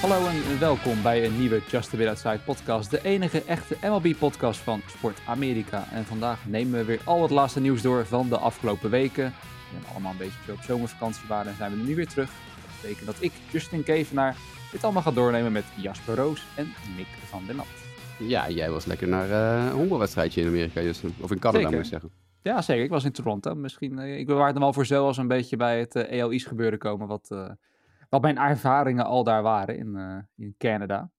Hallo en welkom bij een nieuwe Just a Bit Outside podcast. De enige echte MLB-podcast van Sport Amerika. En vandaag nemen we weer al het laatste nieuws door van de afgelopen weken. We allemaal een beetje op zomervakantie waren en zijn we nu weer terug. Dat betekent dat ik, Justin Kevenaar, dit allemaal ga doornemen met Jasper Roos en Mick van der Nat. Ja, jij was lekker naar eh, een honkbalwedstrijdje in Amerika, Justin. Of in Canada, Zeker. moet ik zeggen. Ja, zeker. Ik was in Toronto. Misschien, eh, ik bewaar het hem al voor zo als een beetje bij het eh EL East gebeuren komen. Wat, eh, wat mijn ervaringen al daar waren in, eh, in Canada.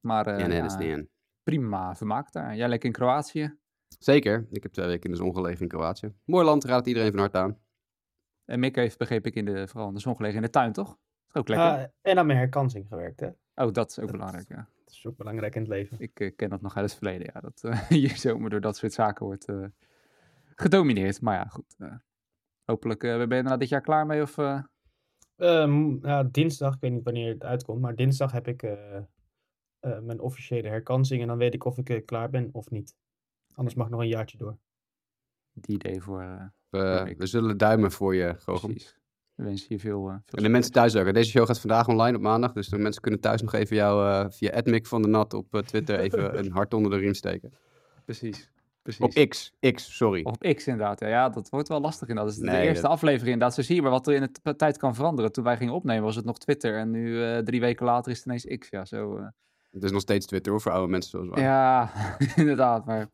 Maar eh, ja, nee, ja, dat is niet in. prima vermaakt daar. Jij lekker in Kroatië. Zeker. Ik heb twee weken in de zon gelegen in Kroatië. Mooi land, raad het iedereen van harte aan. En Mick heeft, begreep ik, in de, vooral in de zon gelegen in de tuin, toch? Is ook lekker. Ah, en aan mijn herkansing gewerkt, hè. oh, dat is ook dat- belangrijk, ja. Dat is ook belangrijk in het leven. Ik eh, ken dat nog uit het verleden, ja. Dat eh, je zomer door dat soort zaken wordt eh, gedomineerd. Maar ja, goed. eh, hopelijk eh, ben je er nou dit jaar klaar mee of... ja, dinsdag, ik weet niet wanneer het uitkomt, maar dinsdag heb ik eh, eh, mijn officiële herkansing en dan weet ik of ik eh, klaar ben of niet. Anders mag ik nog een jaartje door. die idee voor... eh, We, we zullen duimen voor je, Gogem. precies. We wensen je veel, eh, veel En de mensen thuis ook. Deze show gaat vandaag online op maandag. Dus de mensen kunnen thuis nog even jou eh, via Admic van de Nat op Twitter even een hart onder de riem steken. Precies. Precies. Op X. X, sorry. Of op X inderdaad. Ja, ja, dat wordt wel lastig inderdaad. Dat is de eerste dat- aflevering inderdaad. Zo zie je maar wat er in de tijd kan veranderen. Toen wij gingen opnemen was het nog Twitter. En nu eh, drie weken later is het ineens X. Ja, zo... eh, Het is nog steeds Twitter hoor, voor oude mensen zoals wij. Ja, inderdaad. Maar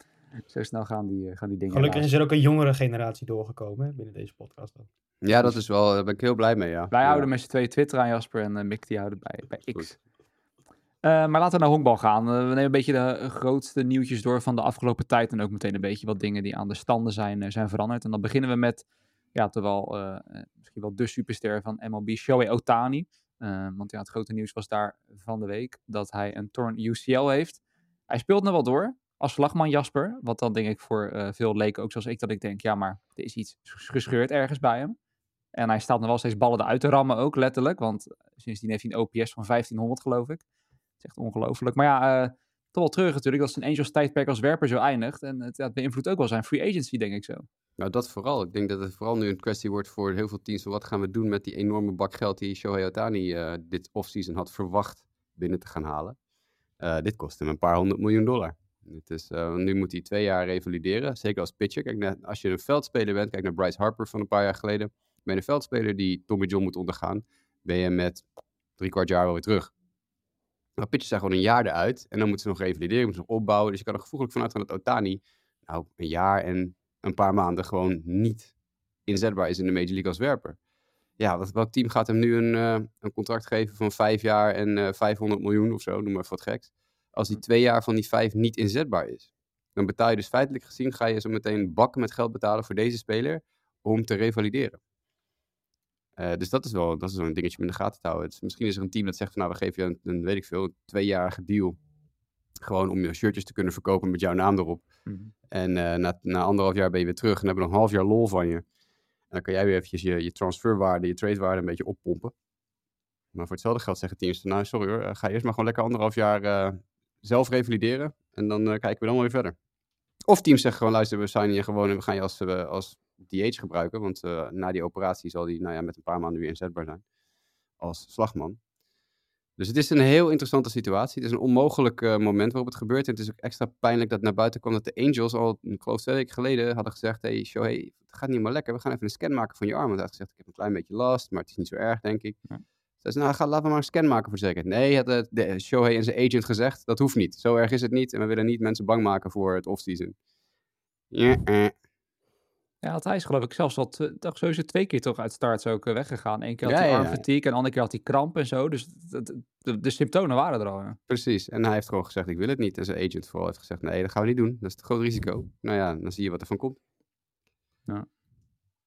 zo snel gaan die, eh, gaan die dingen. Gelukkig is er ook een jongere generatie doorgekomen hè, binnen deze podcast. Dan. Ja, dat is wel, daar ben ik heel blij mee, ja. Wij Ja. houden met z'n tweeën Twitter aan, Jasper. En Mick die houden bij, bij X. Goed. Eh, maar laten we naar honkbal gaan. Eh, we nemen een beetje de grootste nieuwtjes door van de afgelopen tijd. En ook meteen een beetje wat dingen die aan de standen zijn, eh, zijn veranderd. En dan beginnen we met, ja, eh, misschien wel de superster van MLB, Shohei Otani. Want ja, het grote nieuws was daar van de week dat hij een torn UCL heeft. Hij speelt nog wel door als slagman Jasper. Wat dan denk ik voor veel leken, ook zoals ik, dat ik denk, ja, maar er is iets gescheurd ergens bij hem. En hij staat nog wel steeds ballen eruit te rammen ook, letterlijk. Want sindsdien heeft hij een OPS van 1500, geloof ik. Echt ongelooflijk. Maar ja, eh, toch wel terug natuurlijk dat zijn Angels tijdperk als werper zo eindigt. En het, beïnvloedt ook wel zijn free agency, denk ik zo. Nou, dat vooral. Ik denk dat het vooral nu een kwestie wordt voor heel veel teams. Wat gaan we doen met die enorme bak geld die Shohei Otani eh, dit offseason had verwacht binnen te gaan halen? Eh, dit kost hem een paar honderd miljoen dollar. Het is, nu moet hij twee jaar revalideren, zeker als pitcher. Kijk, naar- als je een veldspeler bent, kijk naar Bryce Harper van een paar jaar geleden. Ben je een veldspeler die Tommy John moet ondergaan, ben je met drie kwart jaar wel weer terug. Nou, pitchers zijn gewoon een jaar eruit en dan moeten ze nog revalideren, moeten ze nog opbouwen. Dus je kan er gevoeglijk vanuit gaan dat Otani nou een jaar en een paar maanden gewoon niet inzetbaar is in de Major League als werper. Ja, wat, welk team gaat hem nu een, eh, een contract geven van vijf jaar en eh 500 miljoen of zo, noem maar wat geks. Als die twee jaar van die vijf niet inzetbaar is. Dan betaal je dus feitelijk gezien, ga je zo meteen bakken met geld betalen voor deze speler om te revalideren. Eh, dus dat is, wel, dat is wel een dingetje om in de gaten te houden. Misschien is er een team dat zegt van nou, we geven je een, een weet ik veel, een tweejarige deal. Gewoon om je shirtjes te kunnen verkopen met jouw naam erop. En eh, na, na anderhalf jaar ben je weer terug en hebben we nog een half jaar lol van je. En dan kan jij weer eventjes je, je transferwaarde, je tradewaarde een beetje oppompen. Maar voor hetzelfde geld zeggen teams, nou sorry hoor, eh, ga eerst maar gewoon lekker anderhalf jaar zelf revalideren. En dan kijken we dan wel weer verder. Of teams zeggen gewoon, luister, we signen je gewoon en we gaan je als, als DH gebruiken. Want eh, na die operatie zal die nou ja, met een paar maanden weer inzetbaar zijn. Als slagman. Dus het is een heel interessante situatie. Het is een onmogelijk eh, moment waarop het gebeurt. En het is ook extra pijnlijk dat naar buiten kwam dat de Angels al, ik geloof twee weken geleden, hadden gezegd: Hey, Shohei, het gaat niet meer lekker. We gaan even een scan maken van je arm. Want hij had gezegd: Ik heb een klein beetje last, maar het is niet zo erg, denk ik. Ja. Ze zei: Nou, ga, laten we maar een scan maken voor zekerheid. Nee, had de, de Shohei en zijn agent gezegd: Dat hoeft niet. Zo erg is het niet. En we willen niet mensen bang maken voor het offseason. Ja, eh. Ja, want hij is geloof ik zelfs al tw- toch sowieso twee keer toch uit starts ook eh, weggegaan. Eén keer had Ja, hij ja, ja. en de andere keer had hij kramp en zo. Dus de, de symptomen waren er al. ja. Precies. En hij heeft gewoon gezegd: Ik wil het niet. En zijn agent vooral heeft gezegd: Nee, dat gaan we niet doen. Dat is te groot risico. Nou ja, dan zie je wat er van komt.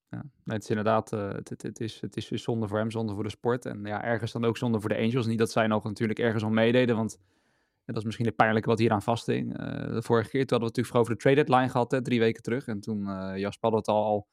Ja, nee, het is inderdaad, eh, het, het, het is, het is zonde voor hem, zonde voor de sport. En ja, ergens dan ook zonde voor de Angels. Niet dat zij nog natuurlijk ergens om meededen, want dat is misschien het pijnlijke wat hier aan vasthing. Eh, de vorige keer, toen hadden we het natuurlijk over de trade deadline gehad, hè, drie weken terug. En toen, eh Jasper had het al, al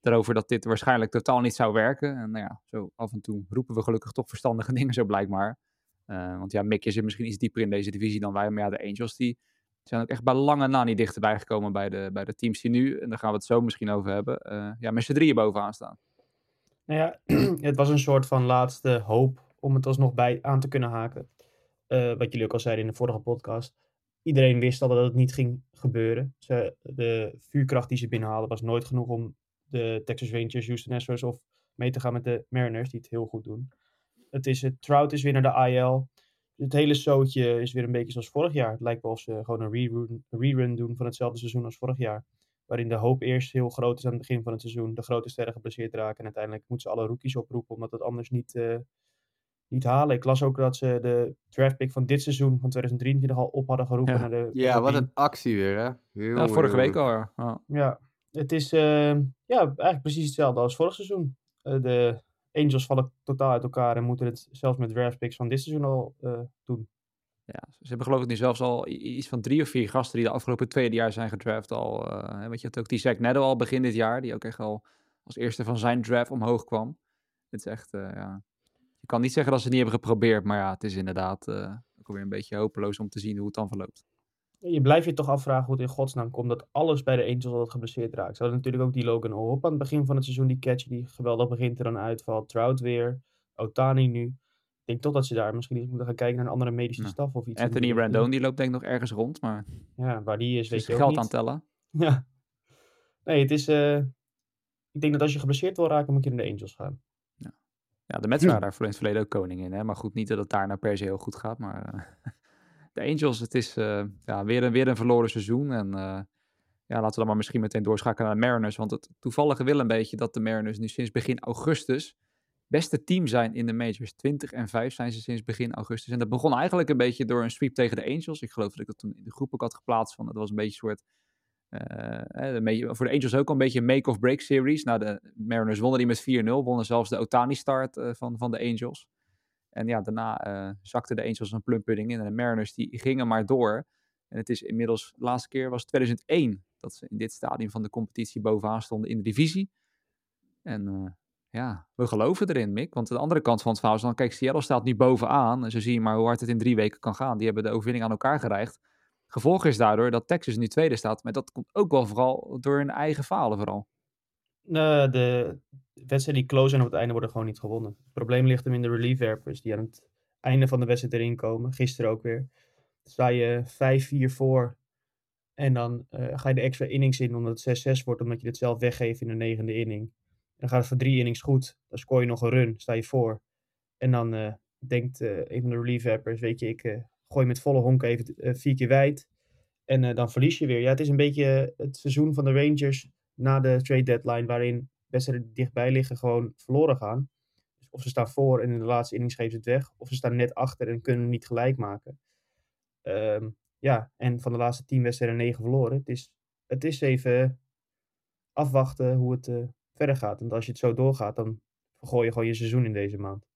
erover dat dit waarschijnlijk totaal niet zou werken. En nou ja, zo af en toe roepen we gelukkig toch verstandige dingen zo blijkbaar. Eh, want ja, Mick zit misschien iets dieper in deze divisie dan wij. Maar ja, de Angels die zijn ook echt bij lange na niet dichterbij gekomen bij de, bij de teams die nu, en daar gaan we het zo misschien over hebben, ja, met z'n drieën bovenaan staan. Nou ja, het was een soort van laatste hoop om het alsnog bij aan te kunnen haken. Eh, wat jullie ook al zeiden in de vorige podcast. Iedereen wist al dat het niet ging gebeuren. Ze, de vuurkracht die ze binnenhaalden was nooit genoeg om de Texas Rangers, Houston Astros of mee te gaan met de Mariners, die het heel goed doen. Het is, het Trout is weer naar de IL. Het hele zootje is weer een beetje zoals vorig jaar. Het lijkt wel of ze gewoon een rerun, rerun doen van hetzelfde seizoen als vorig jaar. Waarin de hoop eerst heel groot is aan het begin van het seizoen. De grote sterren geblesseerd raken. En uiteindelijk moeten ze alle rookies oproepen. Omdat het anders niet, uh, niet halen. Ik las ook dat ze de draftpick van dit seizoen, van 2023, al op hadden geroepen. Ja, naar de ja wat een actie weer, hè? Ja, vorige week al. Ja. ja, het is uh, ja, eigenlijk precies hetzelfde als vorig seizoen. Uh, de Angels vallen totaal uit elkaar en moeten het zelfs met draftpicks van dit seizoen al doen. Ja, ze hebben geloof ik nu zelfs al iets van drie of vier gasten die de afgelopen tweede jaar zijn gedraft al. Uh, weet je, het ook die Zack Netto al begin dit jaar, die ook echt al als eerste van zijn draft omhoog kwam. Het is echt, uh, ja. Je kan niet zeggen dat ze het niet hebben geprobeerd, maar ja, het is inderdaad uh, ook weer een beetje hopeloos om te zien hoe het dan verloopt. Je blijft je toch afvragen hoe het in godsnaam komt dat alles bij de Angels altijd geblesseerd raakt. Ze hadden natuurlijk ook die Logan O'Hoppe aan het begin van het seizoen, die catch die geweldig begint er dan uitvalt. Trout weer, Otani nu denk toch dat ze daar misschien eens moeten gaan kijken naar een andere medische Ja. staf of iets. Anthony Randone die loopt denk ik nog ergens rond, maar Ja, waar die is, is weet je ook geld niet. aan tellen. Ja. Nee, het is... eh, ik denk dat als je geblesseerd wil raken, moet je naar de Angels gaan. Ja, de Mets waren daar voor in het verleden ook koning in. Hè? Maar goed, niet dat het daar nou per se heel goed gaat. Maar eh, de Angels, het is eh, ja, weer, een, weer een verloren seizoen. En eh, ja, laten we dan maar misschien meteen doorschakelen naar de Mariners. Want het toevallige wil een beetje dat de Mariners nu sinds begin augustus beste team zijn in de majors. 20 en 5 zijn ze sinds begin augustus. En dat begon eigenlijk een beetje door een sweep tegen de Angels. Ik geloof dat ik dat toen in de groep ook had geplaatst. Van, dat was een beetje een soort... eh, voor de Angels ook een beetje een make-of-break series. Nou, de Mariners wonnen die met 4-0. Wonnen zelfs de Otani-start eh, van, van de Angels. En ja, daarna eh zakten de Angels een plumpudding in. En de Mariners die gingen maar door. En het is inmiddels, de laatste keer was 2001 dat ze in dit stadium van de competitie bovenaan stonden in de divisie. En ja, we geloven erin, Mick. Want de andere kant van het verhaal is dan, kijk, Seattle staat nu bovenaan. En zo zie je maar hoe hard het in drie weken kan gaan. Die hebben de overwinning aan elkaar gereicht. Gevolg is daardoor dat Texas nu tweede staat. Maar dat komt ook wel vooral door hun eigen falen vooral. De wedstrijden die close zijn op het einde worden gewoon niet gewonnen. Het probleem ligt hem in de reliefwerpers die aan het einde van de wedstrijd erin komen. Gisteren ook weer. Sta je 5-4 voor en dan eh, ga je de extra innings in omdat het 6-6 wordt, omdat je het zelf weggeeft in de negende inning. En dan gaat het voor drie innings goed. Dan scoor je nog een run, sta je voor. En dan eh, denkt eh, een van de reliefwerpers, weet je, ik gooi met volle honk even eh, vier keer wijd. En eh, dan verlies je weer. Ja, het is een beetje het seizoen van de Rangers na de trade deadline, waarin wedstrijden dichtbij liggen gewoon verloren gaan. Dus of ze staan voor en in de laatste innings geven ze het weg, of ze staan net achter en kunnen niet gelijk maken. Ehm, ja, en van de laatste tien wedstrijden negen verloren. Het is, het is even afwachten hoe het eh, verder gaat. Want als je het zo doorgaat, dan vergooi je gewoon je seizoen in deze maand.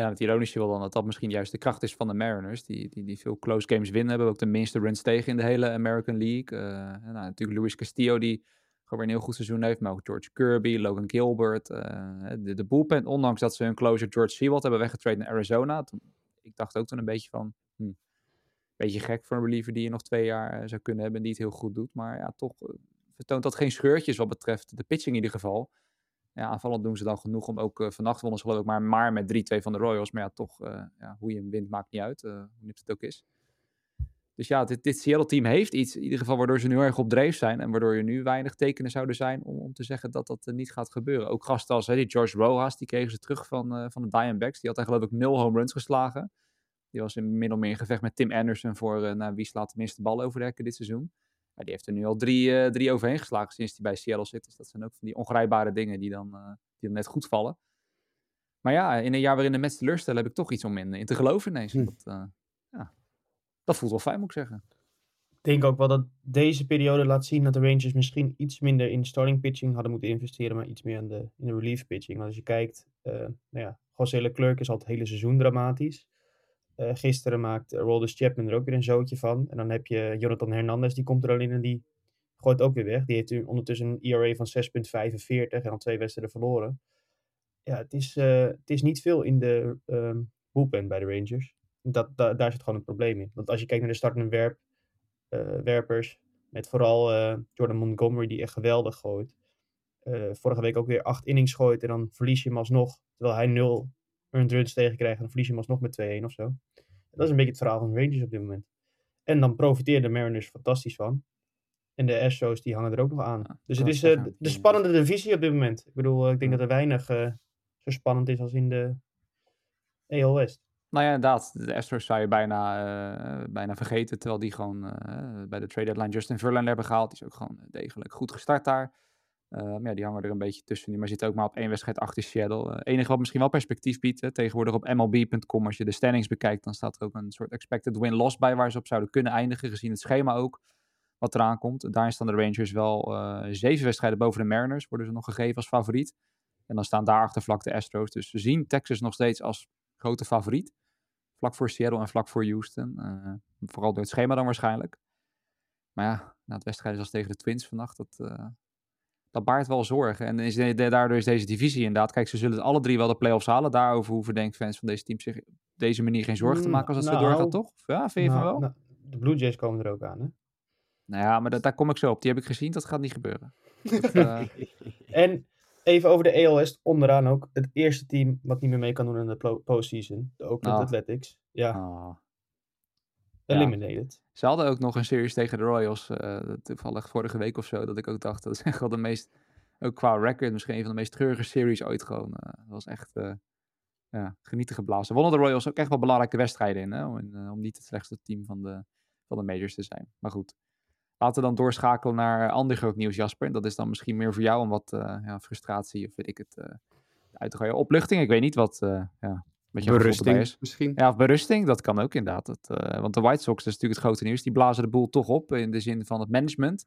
Ja, het ironische wel dan dat dat misschien juist de kracht is van de Mariners. Die, die, die veel close games winnen. Hebben ook de minste runs tegen in de hele American League. En nou, natuurlijk Luis Castillo die gewoon weer een heel goed seizoen heeft. Maar ook George Kirby, Logan Gilbert. eh, de, de bullpen, ondanks dat ze hun closer George Sewald hebben weggetraind naar Arizona. Ik dacht ook toen een beetje van... Hm, beetje gek voor een reliever die je nog twee jaar eh, zou kunnen hebben en die het heel goed doet. Maar ja, toch vertoont dat geen scheurtjes wat betreft de pitching in ieder geval. Ja, aanvallend doen ze dan genoeg om ook uh, vannacht wonnen ze geloof ik maar, maar met 3-2 van de Royals. Maar ja, toch, uh, ja, hoe je hem wint maakt niet uit, uh, hoe nipt het ook is. Dus ja, dit, dit Seattle-team heeft iets, in ieder geval waardoor ze nu erg op dreef zijn. En waardoor er nu weinig tekenen zouden zijn om, om te zeggen dat dat niet gaat gebeuren. Ook gasten als hè, die George Rojas, die kregen ze terug van, van de Diamondbacks. Die had geloof ik nul home runs geslagen. Die was in of meer in gevecht met Tim Anderson voor nou, wie slaat de minste bal over de hekken dit seizoen. Die heeft er nu al drie, uh, drie overheen geslagen sinds hij bij Seattle zit. Dus dat zijn ook van die ongrijpbare dingen die dan, uh, die dan net goed vallen. Maar ja, in een jaar waarin de Mets teleurstellen heb ik toch iets om in, in te geloven ineens. Hm. Dat, uh, ja, dat voelt wel fijn moet ik zeggen. Ik denk ook wel dat deze periode laat zien dat de Rangers misschien iets minder in starting pitching hadden moeten investeren, maar iets meer in de, in de relief pitching. Want als je kijkt, uh, nou ja, José Leclerc is al het hele seizoen dramatisch. Uh, gisteren maakt Rolders Chapman er ook weer een zootje van. En dan heb je Jonathan Hernandez, die komt er al in en die gooit ook weer weg. Die heeft ondertussen een ERA van 6,45 en al twee wedstrijden verloren. Ja, het is, uh, het is niet veel in de um, bullpen bij de Rangers. Dat, da, daar zit gewoon een probleem in. Want als je kijkt naar de startende werp, werpers, met vooral Jordan Montgomery die echt geweldig gooit. vorige week ook weer acht innings gooit en dan verlies je hem alsnog. Terwijl hij nul earned runs tegenkrijgen, dan verlies je hem alsnog met 2-1 of zo. Dat is een beetje het verhaal van de Rangers op dit moment. En dan profiteren de Mariners fantastisch van. En de Astros die hangen er ook nog aan. Ja, dus het is eh, de spannende divisie op dit moment. Ik bedoel, eh, ik denk Ja. dat er weinig eh, zo spannend is als in de AL West. Nou ja, inderdaad. De Astros zou je bijna, bijna vergeten. Terwijl die gewoon bij de trade deadline Justin Verlander hebben gehaald. Die is ook gewoon degelijk goed gestart daar. Eh, maar ja, die hangen er een beetje tussen nu. Maar zitten ook maar op één wedstrijd achter Seattle. Het enige wat misschien wel perspectief biedt. Tegenwoordig op MLB.com. Als je de standings bekijkt. Dan staat er ook een soort expected win-loss bij. Waar ze op zouden kunnen eindigen. Gezien het schema ook. Wat eraan komt. Daarin staan de Rangers wel eh, zeven wedstrijden boven de Mariners. Worden ze nog gegeven als favoriet. En dan staan daarachter vlak de Astros. Dus we zien Texas nog steeds als grote favoriet. Vlak voor Seattle en vlak voor Houston. Eh, vooral door het schema dan waarschijnlijk. Maar ja, na het wedstrijd als tegen de Twins vannacht, dat, eh, dat baart wel zorgen. En is de- de- daardoor is deze divisie inderdaad... Kijk, ze zullen het alle drie wel de playoffs halen. Daarover hoeven denk fans van deze teams zich op deze manier geen zorgen te Mm, maken als zo nou, doorgaat, toch? Of Ja, vind je van Nou, wel? nou, de Blue Jays komen er ook aan, hè? Nou ja, maar dat, daar kom ik zo op. Die heb ik gezien, dat gaat niet gebeuren. Dat, eh, En even over de West, onderaan ook. Het eerste team wat niet meer mee kan doen in de postseason. De Oakland Ah. Athletics. Ja, eliminated. Ze hadden ook nog een series tegen de Royals. eh, toevallig vorige week of zo. Dat ik ook dacht, dat is echt wel de meest... Ook qua record misschien een van de meest treurige series ooit gewoon. eh, dat was echt eh, ja, genieten geblazen. Wonnen de Royals ook echt wel belangrijke wedstrijden in. Hè? Om, om niet het slechtste team van de, van de majors te zijn. Maar goed. Laten we dan doorschakelen naar ander groot nieuws, Jasper. Dat is dan misschien meer voor jou om wat ja, frustratie of weet ik het uit te gooien. Opluchting, ik weet niet wat, ja, erbij Berusting is. misschien. Ja, of berusting, dat kan ook inderdaad. Eh, want de White Sox, dat is natuurlijk het grote nieuws. Die blazen de boel toch op in de zin van het management.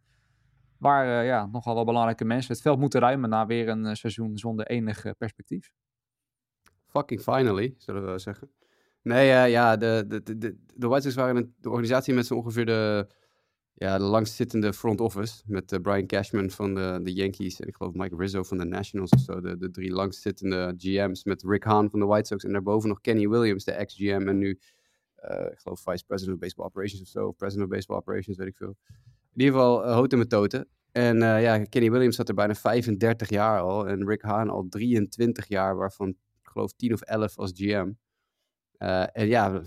Waar eh, ja, nogal wel belangrijke mensen het veld moeten ruimen na weer een eh, seizoen zonder enig perspectief. Fucking finally, zullen we wel zeggen. Nee, ja, de, de, de, de, de White Sox waren een, de organisatie met zo ongeveer de, ja, de langstzittende front office. Met eh, Brian Cashman van de, de Yankees en ik geloof Mike Rizzo van de Nationals of zo. De, de drie langstzittende GM's met Rick Hahn van de White Sox. En daarboven nog Kenny Williams, de ex-GM en nu, eh, ik geloof Vice President of Baseball Operations of zo. President of Baseball Operations, weet ik veel. In ieder geval uh, houten met toten. En eh, ja, Kenny Williams zat er bijna 35 jaar al. En Rick Hahn al 23 jaar, waarvan ik geloof 10 of 11 als GM. Eh, en ja,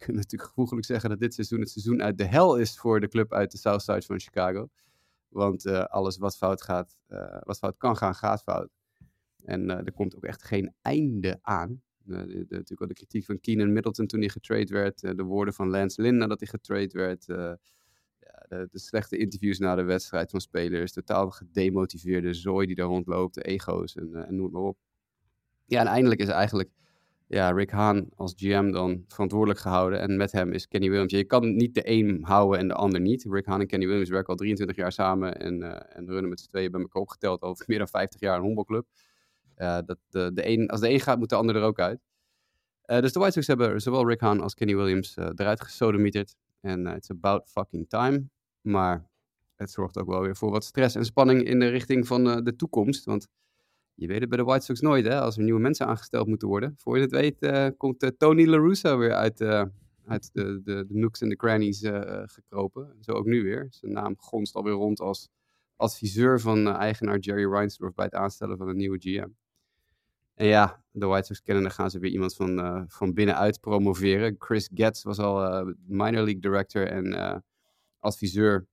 kunnen natuurlijk gevoeglijk zeggen dat dit seizoen het seizoen uit de hel is voor de club uit de South Side van Chicago. Want eh, alles wat fout gaat, eh, wat fout kan gaan, gaat fout. En eh, er komt ook echt geen einde aan. De, natuurlijk wel de kritiek van Keenan Middleton toen hij getrade werd. de woorden van Lance Lynn nadat hij getrade werd. ja, de, de slechte interviews na de wedstrijd van spelers. Totaal gedemotiveerde zooi die daar rondloopt. De ego's en, en noem maar op. Ja, en eindelijk is eigenlijk ja, Rick Hahn als GM dan verantwoordelijk gehouden. En met hem is Kenny Williams. Je kan niet de een houden en de ander niet. Rick Hahn en Kenny Williams werken al 23 jaar samen. En, eh, en runnen met z'n tweeën bij elkaar opgeteld al meer dan 50 jaar een honkbalclub. Eh, dat de, de een, als de een gaat, moet de ander er ook uit. Eh, dus de White Sox hebben zowel Rick Hahn als Kenny Williams eruit gesodemieterd. En it's about fucking time. Maar het zorgt ook wel weer voor wat stress en spanning in de richting van de toekomst. Want je weet het bij de White Sox nooit, hè? Als er nieuwe mensen aangesteld moeten worden. Voor je het weet eh, komt eh, Tony La Russa weer uit, eh, uit de, de, de nooks en de crannies gekropen. Zo ook nu weer. Zijn naam gonst alweer rond als adviseur van eigenaar Jerry Reinsdorf bij het aanstellen van een nieuwe GM. En ja, de White Sox kennen, dan gaan ze weer iemand van, van binnenuit promoveren. Chris Getz was al minor league director en adviseur,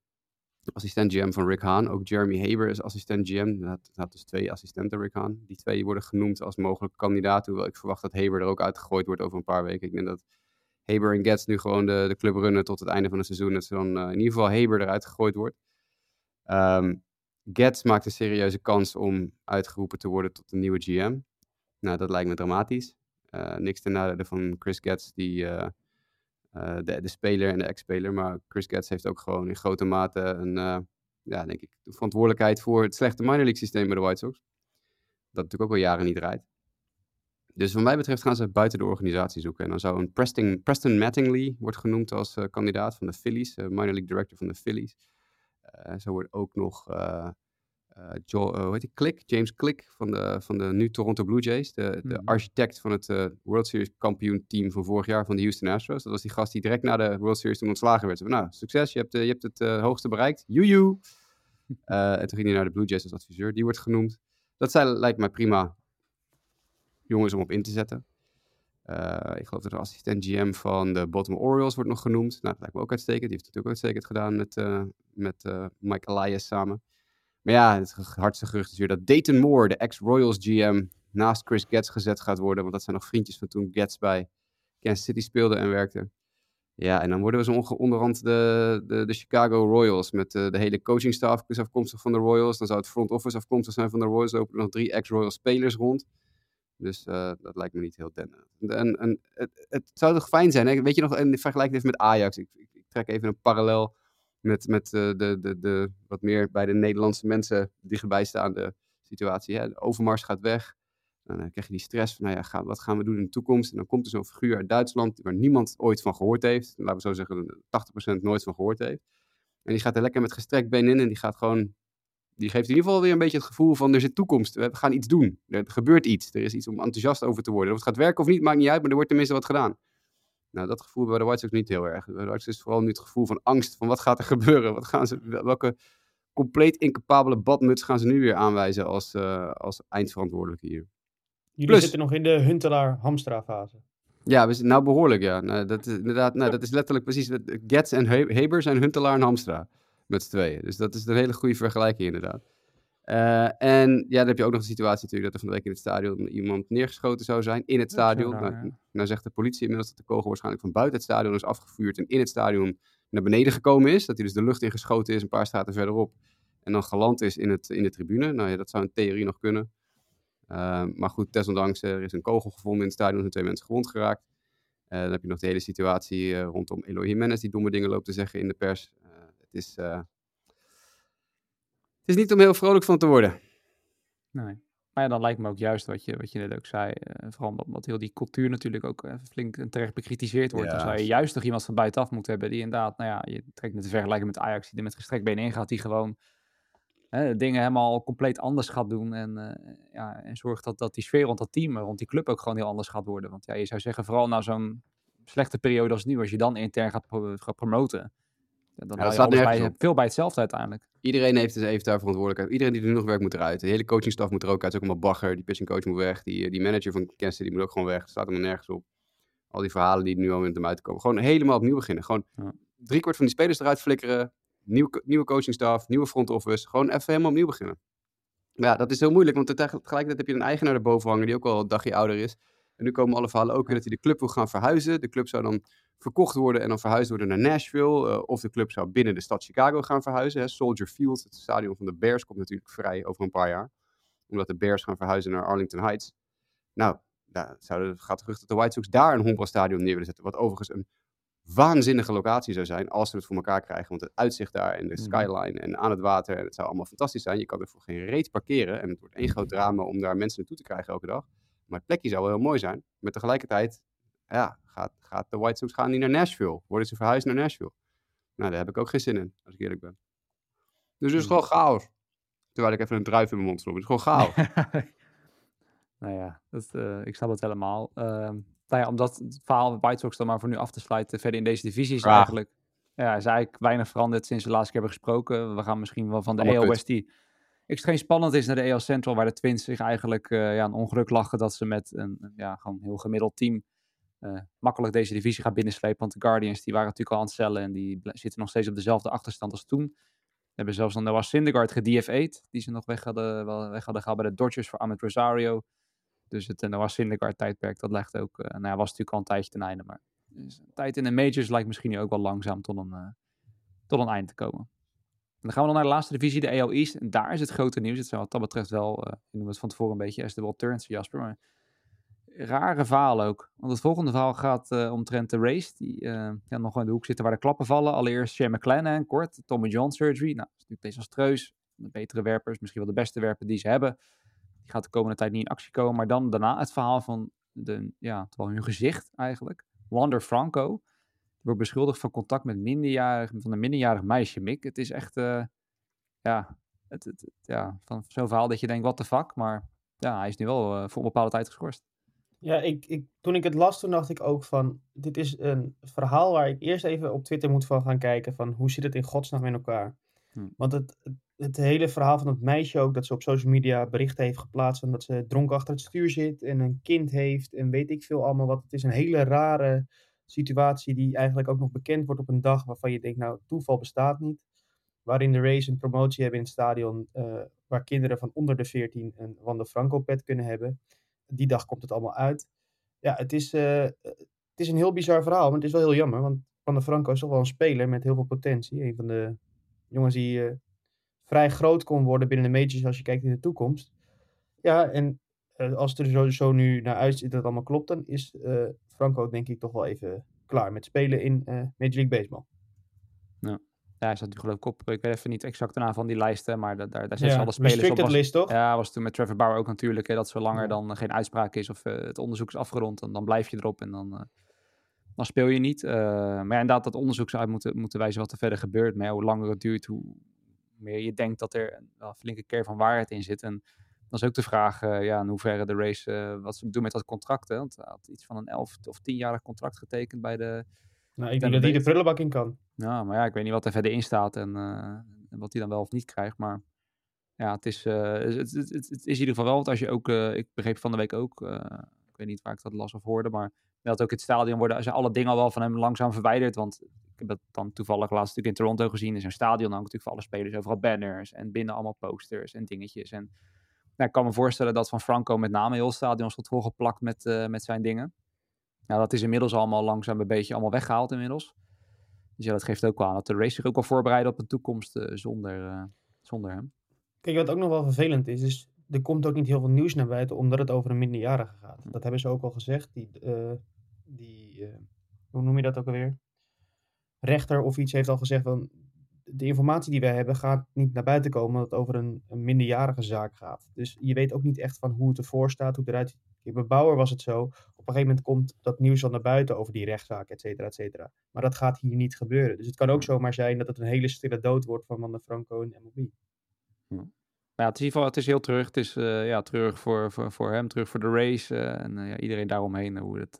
assistent GM van Rick Hahn. Ook Jeremy Haber is assistent GM. Hij had, dus twee assistenten Rick Hahn. Die twee worden genoemd als mogelijke kandidaat. Hoewel ik verwacht dat Haber er ook uitgegooid wordt over een paar weken. Ik denk dat Haber en Getz nu gewoon de, de club runnen tot het einde van het seizoen. Dat ze dan eh, in ieder geval Haber eruit gegooid wordt. Ehm Getz maakt een serieuze kans om uitgeroepen te worden tot een nieuwe GM. Nou, dat lijkt me dramatisch. Eh, niks ten nadele van Chris Getz, die, eh, de, de speler en de ex-speler. Maar Chris Getz heeft ook gewoon in grote mate een, eh, ja, denk ik, de verantwoordelijkheid voor het slechte minor league systeem bij de White Sox. Dat natuurlijk ook al jaren niet draait. Dus wat mij betreft gaan ze buiten de organisatie zoeken. En dan zou een Preston, Preston Mattingly wordt genoemd als eh, kandidaat van de Phillies, eh, minor league director van de Phillies. Eh, zo wordt ook nog eh, eh, Jo- eh, hoe heet die? Click, James Click van de, van de nu Toronto Blue Jays. De, de Mhm. architect van het eh, World Series kampioen team van vorig jaar van de Houston Astros. Dat was die gast die direct na de World Series toen ontslagen werd. Van, nou, succes, je hebt, eh, je hebt het eh, hoogste bereikt. Joejoe! Eh, en toen ging hij naar de Blue Jays als adviseur. Die wordt genoemd. Dat zijn, lijkt mij prima jongens om op in te zetten. Eh, ik geloof dat de assistent GM van de Baltimore Orioles wordt nog genoemd. Nou, dat lijkt me ook uitstekend. Die heeft het natuurlijk ook uitstekend gedaan met, eh, met eh, Mike Elias samen. Maar ja, het hardste gerucht is weer dat Dayton Moore, de ex-Royals GM, naast Chris Getz gezet gaat worden. Want dat zijn nog vriendjes van toen Getz bij Kansas City speelde en werkte. Ja, en dan worden we zo onderhand de, de, de Chicago Royals met eh, de hele coachingstaf afkomstig van de Royals. Dan zou het front office afkomstig zijn van de Royals. Er lopen nog drie ex-Royal spelers rond. Dus eh, dat lijkt me niet heel denderend. En, en het, het zou toch fijn zijn, hè? weet je nog, en vergelijk dit met Ajax. Ik, ik trek even een parallel met, met eh, de, de, de wat meer bij de Nederlandse mensen dichtbij staande situatie. Hè? De overmars gaat weg. Dan eh, krijg je die stress van, nou ja, wat gaan we doen in de toekomst? En dan komt er zo'n figuur uit Duitsland waar niemand ooit van gehoord heeft. Laten we zo zeggen, 80% nooit van gehoord heeft. En die gaat er lekker met gestrekt been in en die gaat gewoon die geeft in ieder geval weer een beetje het gevoel van er zit toekomst. We gaan iets doen. Er gebeurt iets. Er is iets om enthousiast over te worden. Of het gaat werken of niet, maakt niet uit, maar er wordt tenminste wat gedaan. Nou, dat gevoel bij de White Sox niet heel erg. Bij de White Sox is vooral nu het gevoel van angst. Van wat gaat er gebeuren? Wat gaan ze, welke compleet incapabele badmuts gaan ze nu weer aanwijzen als, uh, als eindverantwoordelijke hier? Jullie Plus, zitten nog in de Huntelaar-Hamstra fase. Ja, we, nou behoorlijk ja. Nou, dat, is, inderdaad, nou, dat is letterlijk precies. Getz en Heber zijn Huntelaar en Hamstra met z'n tweeën. Dus dat is een hele goede vergelijking inderdaad. Uh, en ja, dan heb je ook nog de situatie natuurlijk dat er van de week in het stadion iemand neergeschoten zou zijn. In het stadion. Nou, nou, zegt de politie inmiddels dat de kogel waarschijnlijk van buiten het stadion is afgevuurd. En in het stadion naar beneden gekomen is. Dat hij dus de lucht ingeschoten is een paar straten verderop. En dan geland is in, het, in de tribune. Nou ja, dat zou in theorie nog kunnen. Uh, maar goed, desondanks, er is een kogel gevonden in het stadion. Er zijn twee mensen gewond geraakt. Uh, dan heb je nog de hele situatie rondom Eloy Jimenez die domme dingen loopt te zeggen in de pers. Het is, is niet om heel vrolijk van te worden. Nee. Maar ja, dan lijkt me ook juist wat je, wat je net ook zei. Uh, vooral omdat heel die cultuur natuurlijk ook even flink en terecht bekritiseerd wordt. Ja. Dan zou je juist nog iemand van buitenaf moeten hebben die inderdaad, nou ja, je trekt met de vergelijking met Ajax, die er met gestrekt benen in gaat, die gewoon hè, dingen helemaal compleet anders gaat doen. En, uh, ja, en zorgt dat, dat die sfeer rond dat team, rond die club ook gewoon heel anders gaat worden. Want ja, je zou zeggen, vooral na zo'n slechte periode als nu, als je dan intern gaat, gaat promoten. Ja, dan Ja, dat staat nergens veel bij hetzelfde uiteindelijk. Iedereen heeft, dus heeft daar verantwoordelijkheid. Iedereen die er nu nog werkt moet eruit. De hele coachingstaf moet er ook uit. Het is ook allemaal bagger. Die pitching coach moet weg. Die, eh, die manager van Kansas City moet ook gewoon weg. Er staat helemaal nergens op. Al die verhalen die nu al met hem uitkomen. Gewoon helemaal opnieuw beginnen. Gewoon Ja. drie kwart van die spelers eruit flikkeren. Nieuwe, nieuwe coachingstaf, nieuwe front office. Gewoon even helemaal opnieuw beginnen. Maar ja, dat is heel moeilijk. Want tegelijk- tegelijkertijd heb je een eigenaar erboven hangen die ook al een dagje ouder is. En nu komen alle verhalen ook weer dat hij de club wil gaan verhuizen. De club zou dan verkocht worden en dan verhuisd worden naar Nashville. eh, of de club zou binnen de stad Chicago gaan verhuizen. Hè. Soldier Field, het stadion van de Bears, komt natuurlijk vrij over een paar jaar. Omdat de Bears gaan verhuizen naar Arlington Heights. Nou, daar zouden, gaat terug dat de White Sox daar een honkbalstadion neer willen zetten. Wat overigens een waanzinnige locatie zou zijn als ze het voor elkaar krijgen. Want het uitzicht daar en de Mhm. skyline en aan het water, en het zou allemaal fantastisch zijn. Je kan er voor geen reet parkeren en het wordt één groot drama om daar mensen naartoe te krijgen elke dag. Maar het plekje zou wel heel mooi zijn. Maar tegelijkertijd, ja, gaat, gaat de White Sox gaan die naar Nashville? Worden ze verhuisd naar Nashville? Nou, daar heb ik ook geen zin in, als ik eerlijk ben. Dus het is gewoon chaos. Terwijl ik even een druif in mijn mond sloeg. Het is gewoon chaos. nou ja, dat, eh, ik snap het helemaal. Ehm nou ja, omdat het verhaal White Sox dan maar voor nu af te sluiten, verder in deze divisie is eigenlijk, ja, is eigenlijk weinig veranderd sinds we de laatste keer hebben gesproken. We gaan misschien wel van de AL. West die extreem spannend is naar de AL Central, waar de Twins zich eigenlijk eh, ja, een ongeluk lachen dat ze met een, ja, gewoon heel gemiddeld team eh, makkelijk deze divisie gaan binnenslepen. Want de Guardians die waren natuurlijk al aan het cellen en die zitten nog steeds op dezelfde achterstand als toen. We hebben zelfs nog Noah Syndergaard gedFA'd, die ze nog weg hadden, wel weg hadden gehaald bij de Dodgers voor Ahmed Rosario. Dus het uh, Noah Syndergaard tijdperk, dat ligt ook, eh, nou ja, was natuurlijk al een tijdje ten einde. Maar dus tijd in de majors lijkt misschien nu ook wel langzaam tot een, eh, tot een eind te komen. Dan gaan we dan naar de laatste divisie, de AL East. En daar is het grote nieuws. Het zijn wat dat betreft wel, eh ik noem het van tevoren een beetje world turns, Jasper. Maar rare verhaal ook. Want het volgende verhaal gaat eh omtrent de race. Die eh, ja, nog in de hoek zitten waar de klappen vallen. Allereerst Shane McClanahan, kort. Tommy John surgery. Nou, dat is natuurlijk desastreus. De betere werpers, misschien wel de beste werper die ze hebben. Die gaat de komende tijd niet in actie komen. Maar dan daarna het verhaal van de, ja, hun gezicht eigenlijk. Wander Franco. Wordt beschuldigd van contact met minderjarig, van een minderjarig meisje, Mick. Het is echt, eh, ja, het, het, het- ja, van zo'n verhaal dat je denkt, what the fuck. Maar ja, hij is nu wel eh, voor een bepaalde tijd geschorst. Ja, ik, ik, toen ik het las, toen dacht ik ook van, dit is een verhaal waar ik eerst even op Twitter moet van gaan kijken van, hoe zit het in godsnaam in elkaar? Hm. Want het, het- hele verhaal van het meisje ook, dat ze op social media berichten heeft geplaatst en dat ze dronken achter het stuur zit en een kind heeft en weet ik veel allemaal wat. Het is een hele rare situatie die eigenlijk ook nog bekend wordt op een dag waarvan je denkt, nou, toeval bestaat niet. Waarin de race een promotie hebben in het stadion uh, waar kinderen van onder de 14 een Wanda Franco pet kunnen hebben. Die dag komt het allemaal uit. Ja, het is, uh, het is een heel bizar verhaal, maar het is wel heel jammer, want Wanda Franco is toch wel een speler met heel veel potentie. Een van de jongens die uh, vrij groot kon worden binnen de majors als je kijkt in de toekomst. Ja, en als het er zo, zo, nu naar uitziet dat het allemaal klopt, dan is uh, Franco denk ik toch wel even klaar met spelen in uh, Major League Baseball. Ja. Ja, hij zat nu geloof ik op, ik weet even niet exact de naam van die lijsten, maar daar, daar, daar zetten ja, alle spelers op. Was, list, toch? Ja, was toen met Trevor Bauer ook natuurlijk, hè, dat zolang er dan geen uitspraak is of het onderzoek is afgerond, dan, dan blijf je erop en dan, dan speel je niet. maar ja, inderdaad, dat onderzoek zou uit moeten, moeten wijzen wat er verder gebeurt. Maar ja, hoe langer het duurt, hoe meer je denkt dat er een flinke keer van waarheid in zit. En dan is ook de vraag uh, ja, in hoeverre de race, uh, wat ze doen met dat contract. Hè? Want hij had iets van een 11 of 10-jarig contract getekend bij de. Nou, ik denk dat hij de prullenbak in kan. Ja, maar ja, ik weet niet wat er verder in staat en, uh, wat hij dan wel of niet krijgt. Maar ja, het is, het, het, het, het, is in ieder geval wel, want als je ook, ik begreep van de week ook, ik weet niet waar ik dat las of hoorde, maar dat ook het stadion worden, zijn alle dingen al wel van hem langzaam verwijderd. Want ik heb dat dan toevallig laatst natuurlijk in Toronto gezien. is een stadion dan natuurlijk voor alle spelers overal banners en binnen allemaal posters en dingetjes. En nou, ik kan me voorstellen dat van Franco met name heel stadion stond volgeplakt met, uh, met zijn dingen. Nou, dat is inmiddels allemaal langzaam een beetje allemaal weggehaald inmiddels. Dus ja, dat geeft ook wel aan dat de race zich ook al voorbereidt op een toekomst uh, zonder, uh, zonder hem. Kijk, wat ook nog wel vervelend is, is er komt ook niet heel veel nieuws naar buiten omdat het over een minderjarige gaat. Dat hebben ze ook al gezegd. Die, die hoe noem je dat ook alweer? Rechter of iets heeft al gezegd van de informatie die wij hebben gaat niet naar buiten komen dat het over een, een, minderjarige zaak gaat. Dus je weet ook niet echt van hoe het ervoor staat, hoe het eruit ziet. Bij Bauer was het zo, op een gegeven moment komt dat nieuws al naar buiten over die rechtszaak, et cetera, et cetera. Maar dat gaat hier niet gebeuren. Dus het kan ook zomaar zijn dat het een hele stille dood wordt van Wanda Franco en MLB. Ja. Ja, het is in ieder geval het is heel terug. Het is uh, ja, terug voor, voor, voor hem, terug voor de race. Uh, en uh, ja, iedereen daaromheen hoe het,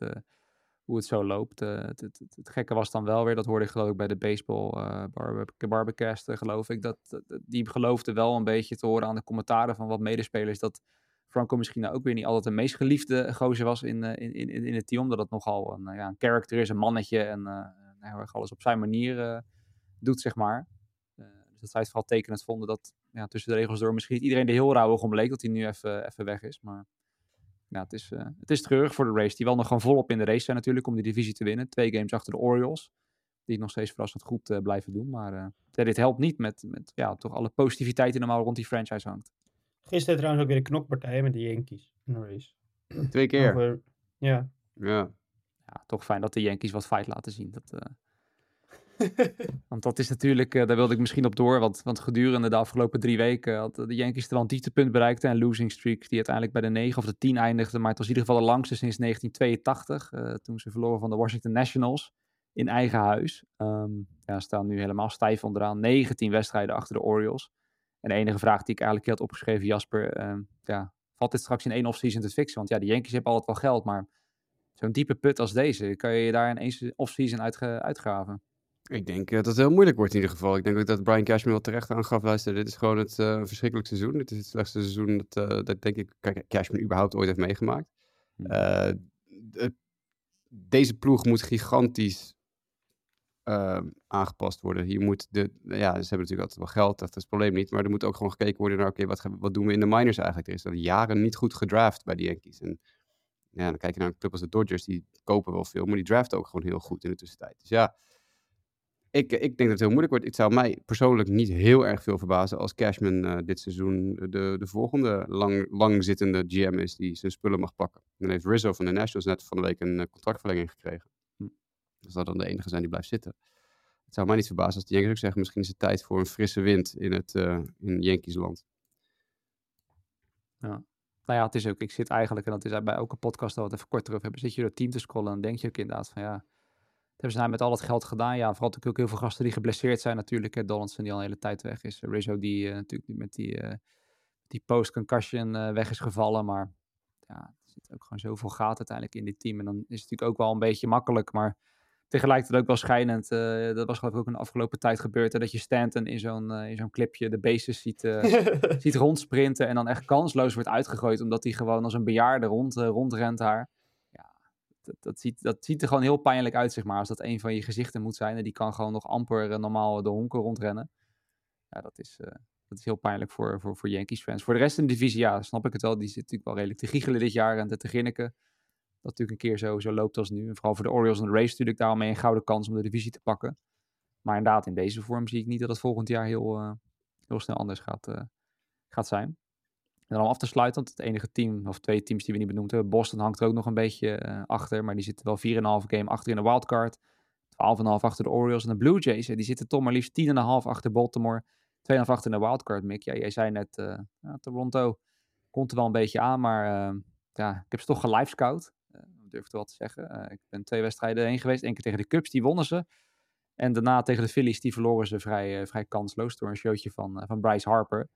hoe het zo loopt. Het, het, het, het, gekke was dan wel weer, dat hoorde ik geloof ik bij de baseball barbe barbecast, geloof ik. Dat, die geloofde wel een beetje te horen aan de commentaren van wat medespelers. Dat Franco misschien nou ook weer niet altijd de meest geliefde gozer was in, in, in, in het team. Omdat het nogal een, ja, een character is, een mannetje. En heel erg alles op zijn manier doet, zeg maar. dus dat zij het vooral tekenend vonden dat ja, tussen de regels door misschien iedereen er heel rauwig om leek dat hij nu even, even weg is. Maar ja, het is, uh, het is treurig voor de race. Die wel nog gewoon volop in de race zijn natuurlijk om de divisie te winnen. Twee games achter de Orioles. Die het nog steeds verrassend goed uh, blijven doen. Maar uh, ja, dit helpt niet met, met ja, toch alle positiviteit die normaal rond die franchise hangt. Gisteren trouwens ook weer een knokpartij met de Yankees in de race. Twee keer? Over, ja. ja. Ja, toch fijn dat de Yankees wat fight laten zien. Dat, want dat is natuurlijk, uh, daar wilde ik misschien op door. Want, want gedurende de afgelopen drie weken had de Yankees er wel een dieptepunt bereikt. En losing streak die uiteindelijk bij de 9 of de 10 eindigde. Maar het was in ieder geval de langste sinds 1982. Uh, toen ze verloren van de Washington Nationals in eigen huis. Um, ja, staan nu helemaal stijf onderaan. 19 wedstrijden achter de Orioles. En de enige vraag die ik eigenlijk had opgeschreven, Jasper. Uh, ja, valt dit straks in één offseason te fixen? Want ja, de Yankees hebben altijd wel geld. Maar zo'n diepe put als deze, kan je daar in één offseason uitge uitgraven? Ik denk uh, dat het heel moeilijk wordt in ieder geval. Ik denk ook dat Brian Cashman wel terecht aangaf. Luister, dit is gewoon het uh, verschrikkelijk seizoen. Dit is het slechtste seizoen dat, uh, dat denk ik Cashman überhaupt ooit heeft meegemaakt. Hmm. De, deze ploeg moet gigantisch aangepast worden. Hier moet de, ja, ze hebben natuurlijk altijd wel geld, dat is het probleem niet. Maar er moet ook gewoon gekeken worden naar, oké, okay, wat, wat doen we in de minors eigenlijk? Er is al jaren niet goed gedraft bij de Yankees. En ja, dan kijk je naar een club als de Dodgers, die kopen wel veel, maar die draften ook gewoon heel goed in de tussentijd. Dus ja, ik, ik denk dat het heel moeilijk wordt. Het zou mij persoonlijk niet heel erg veel verbazen als Cashman uh, dit seizoen de, de volgende lang, langzittende GM is die zijn spullen mag pakken. Dan heeft Rizzo van de Nationals net van de week een uh, contractverlenging gekregen. Hm. Dat zal dan de enige zijn die blijft zitten. Het zou mij niet verbazen als de Yankees ook zeggen, misschien is het tijd voor een frisse wind in het uh, in Yankeesland. Ja. Nou ja, het is ook, ik zit eigenlijk, en dat is bij elke podcast al wat even kort terug hebben, zit je door team te scrollen en denk je ook inderdaad van ja, hebben ze nou met al het geld gedaan. Ja, vooral natuurlijk ook heel veel gasten die geblesseerd zijn natuurlijk. Hè. Donaldson die al een hele tijd weg is. Rizzo die uh, natuurlijk met die, uh, die post-concussion uh, weg is gevallen. Maar ja, er zit ook gewoon zoveel gaten uiteindelijk in dit team. En dan is het natuurlijk ook wel een beetje makkelijk. Maar tegelijkertijd ook wel schijnend. eh, dat was geloof ik ook in de afgelopen tijd gebeurd. Hè, dat je Stanton in zo'n eh, in zo'n clipje de bases ziet, eh, ziet rondsprinten. En dan echt kansloos wordt uitgegooid. Omdat hij gewoon als een bejaarde rond, eh, rondrent daar. Dat, ziet, dat ziet er gewoon heel pijnlijk uit, zeg maar. Als dat een van je gezichten moet zijn. En die kan gewoon nog amper eh, normaal de honken rondrennen. Ja, dat is, eh, dat is heel pijnlijk voor, voor, voor Yankees fans. Voor de rest in de divisie, ja, snap ik het wel. Die zit natuurlijk wel redelijk te giechelen dit jaar en te, te. Dat natuurlijk een keer zo, zo loopt als nu. En vooral voor de Orioles en de Rays natuurlijk daarom mee een gouden kans om de divisie te pakken. Maar inderdaad, in deze vorm zie ik niet dat het volgend jaar heel, eh, heel snel anders gaat, gaat zijn. En dan om af te sluiten, want het enige team, of twee teams die we niet benoemd hebben, Boston hangt er ook nog een beetje eh, achter. Maar die zitten wel 4,5 game achter in de wildcard. 12,5 achter de Orioles en de Blue Jays. die zitten toch maar liefst 10,5 achter Baltimore. 2,5 achter in de wildcard, Mick. Ja, jij zei net, eh, ja, Toronto komt er wel een beetje aan, maar eh, ja, ik heb ze toch gelivescout. Uh, durf ik wel te zeggen. Ik ben twee wedstrijden heen geweest. Eén keer tegen de Cubs, die wonnen ze. En daarna tegen de Phillies, die verloren ze vrij, vrij kansloos door een showtje van, van Bryce Harper.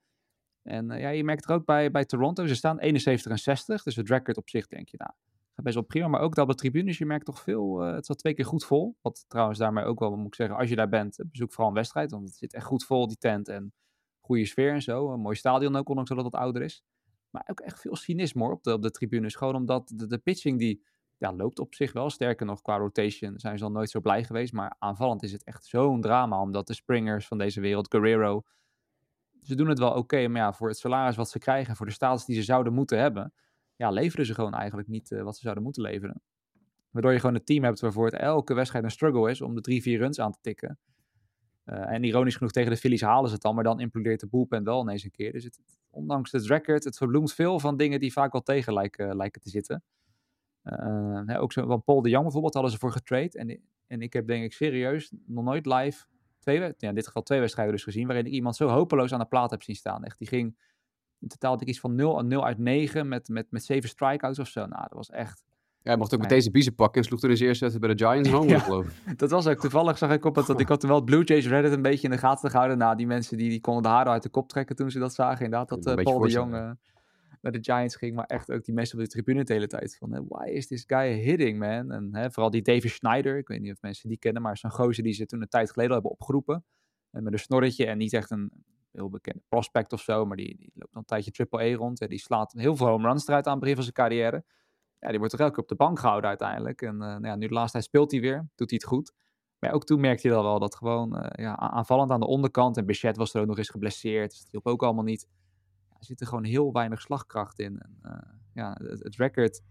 En eh, ja, je merkt er ook bij, bij Toronto, ze staan 71 en 60. Dus het record op zich denk je, nou, gaat best wel prima. Maar ook op de tribunes, je merkt toch veel, eh, het zat twee keer goed vol. Wat trouwens daarmee ook wel, moet ik zeggen, als je daar bent, bezoek vooral een wedstrijd. Want het zit echt goed vol, die tent. En goede sfeer en zo. Een mooi stadion ook, ondanks dat het ouder is. Maar ook echt veel cynisme hoor, op de, op de tribunes. Gewoon omdat de, de pitching die ja, loopt op zich wel. Sterker nog, qua rotation zijn ze al nooit zo blij geweest. Maar aanvallend is het echt zo'n drama. Omdat de springers van deze wereld, Guerrero, ze doen het wel oké. maar ja, voor het salaris wat ze krijgen, voor de status die ze zouden moeten hebben, ja, leveren ze gewoon eigenlijk niet eh, wat ze zouden moeten leveren. Waardoor je gewoon een team hebt waarvoor het elke wedstrijd een struggle is om de drie, vier runs aan te tikken. Eh, en ironisch genoeg tegen de Phillies halen ze het dan, maar dan implodeert de bullpen wel ineens een keer. Dus het, ondanks het record, het verbloemt veel van dingen die vaak wel tegen lijken, lijken te zitten. Eh, ook zo van Paul de Jong bijvoorbeeld hadden ze voor getrade. En, en ik heb denk ik serieus nog nooit live, twee, ja, in dit geval twee wedstrijden dus gezien, waarin ik iemand zo hopeloos aan de plaat heb zien staan. Echt, die ging in totaal had ik iets van 0, 0 uit 9 met, met, met 7 strikeouts of zo. Nou, dat was echt... Ja, hij mocht ook Nee. met deze biezen pakken en sloeg toen in zijn eerste wedstrijd bij de Giants home Ja. geloof ik. Dat was ook toevallig, zag ik op het, dat ik had wel het Blue Jays Reddit een beetje in de gaten gehouden. Nou, die mensen die, die konden de haren uit de kop trekken toen ze dat zagen. Inderdaad, dat eh, Paul de Jong eh, naar de Giants ging. Maar echt ook die mensen op de tribune de hele tijd van, why is this guy hitting, man? En hè, vooral die David Schneider, ik weet niet of mensen die kennen, maar zo'n gozer die ze toen een tijd geleden al hebben opgeroepen. En met een snorretje en niet echt een heel bekende prospect of zo, maar die, die loopt al een tijdje triple A rond. En die slaat heel veel home runs eruit aan het begin van zijn carrière. Ja, die wordt toch elke keer op de bank gehouden uiteindelijk. En eh, nou ja, nu de laatste tijd speelt hij weer, doet hij het goed. Maar ook toen merkte je dan wel dat gewoon eh, ja, aanvallend aan de onderkant. En Bichette was er ook nog eens geblesseerd, dus dat hielp ook allemaal niet. Er zit er gewoon heel weinig slagkracht in. En, eh, ja, het, het record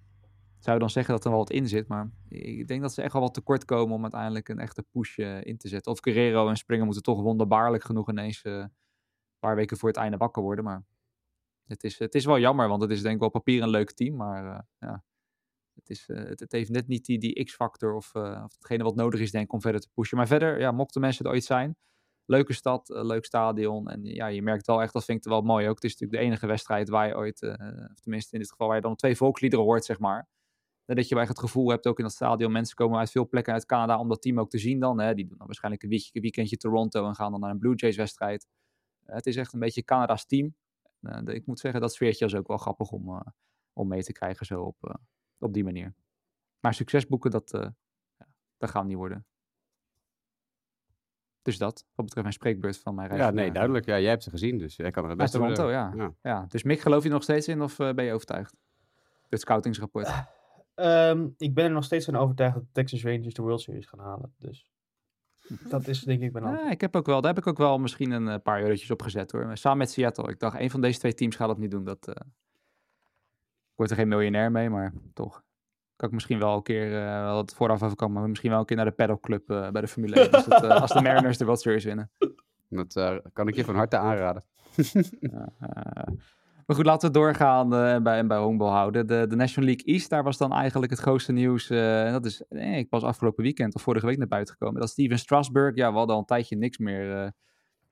zou dan zeggen dat er wel wat in zit. Maar ik denk dat ze echt wel wat tekort komen om uiteindelijk een echte push eh, in te zetten. Of Guerrero en Springer moeten toch wonderbaarlijk genoeg ineens eh, een paar weken voor het einde wakker worden. Maar het is, het is wel jammer, want het is denk ik wel op papier een leuk team. Maar ja, het, is, het, heeft net niet die, die X-factor of, of hetgene wat nodig is denk ik om verder te pushen. Maar verder, ja, mochten mensen er ooit zijn. Leuke stad, eh, leuk stadion. En ja, je merkt wel echt, dat vind ik wel mooi ook. Het is natuurlijk de enige wedstrijd waar je ooit, eh, of tenminste in dit geval waar je dan twee volksliederen hoort, zeg maar. Dat je echt het gevoel hebt, ook in dat stadion, mensen komen uit veel plekken uit Canada om dat team ook te zien dan. Hè. Die doen dan waarschijnlijk een weekendje Toronto en gaan dan naar een Blue Jays wedstrijd. Eh, het is echt een beetje Canada's team. Ik moet zeggen, dat sfeertje is ook wel grappig om, om mee te krijgen zo op, op die manier. Maar succes boeken, dat, dat gaan niet worden. Dus dat, wat betreft mijn spreekbeurt van mijn reis. Ja, nee, duidelijk. Ja, jij hebt ze gezien, dus jij kan er het Naar best over Toronto, zeggen. ja. Ja, dus Mick, geloof je er nog steeds in of eh, ben je overtuigd? Het scoutingsrapport. Ehm, ik ben er nog steeds van overtuigd dat de Texas Rangers de World Series gaan halen. Dus dat is denk ik mijn antwoord. Ja, ik heb ook wel, daar heb ik ook wel misschien een eh, paar eurotjes op gezet hoor. Samen met Seattle. Ik dacht, een van deze twee teams gaat dat niet doen. Dat, eh, ik word er geen miljonair mee, maar toch. Kan ik misschien wel een keer, eh wel het vooraf over kan, maar misschien wel een keer naar de paddock club eh, bij de Formule 1. Als, het, eh, als de Mariners de World Series winnen. Dat eh, kan ik je van harte aanraden. Eh, maar goed, laten we doorgaan eh, bij, en bij honkbal houden. De, de National League East, daar was dan eigenlijk het grootste nieuws. eh, en dat is, eh, ik pas afgelopen weekend of vorige week naar buiten gekomen. Dat Steven Strasburg, ja, we hadden al een tijdje niks meer eh,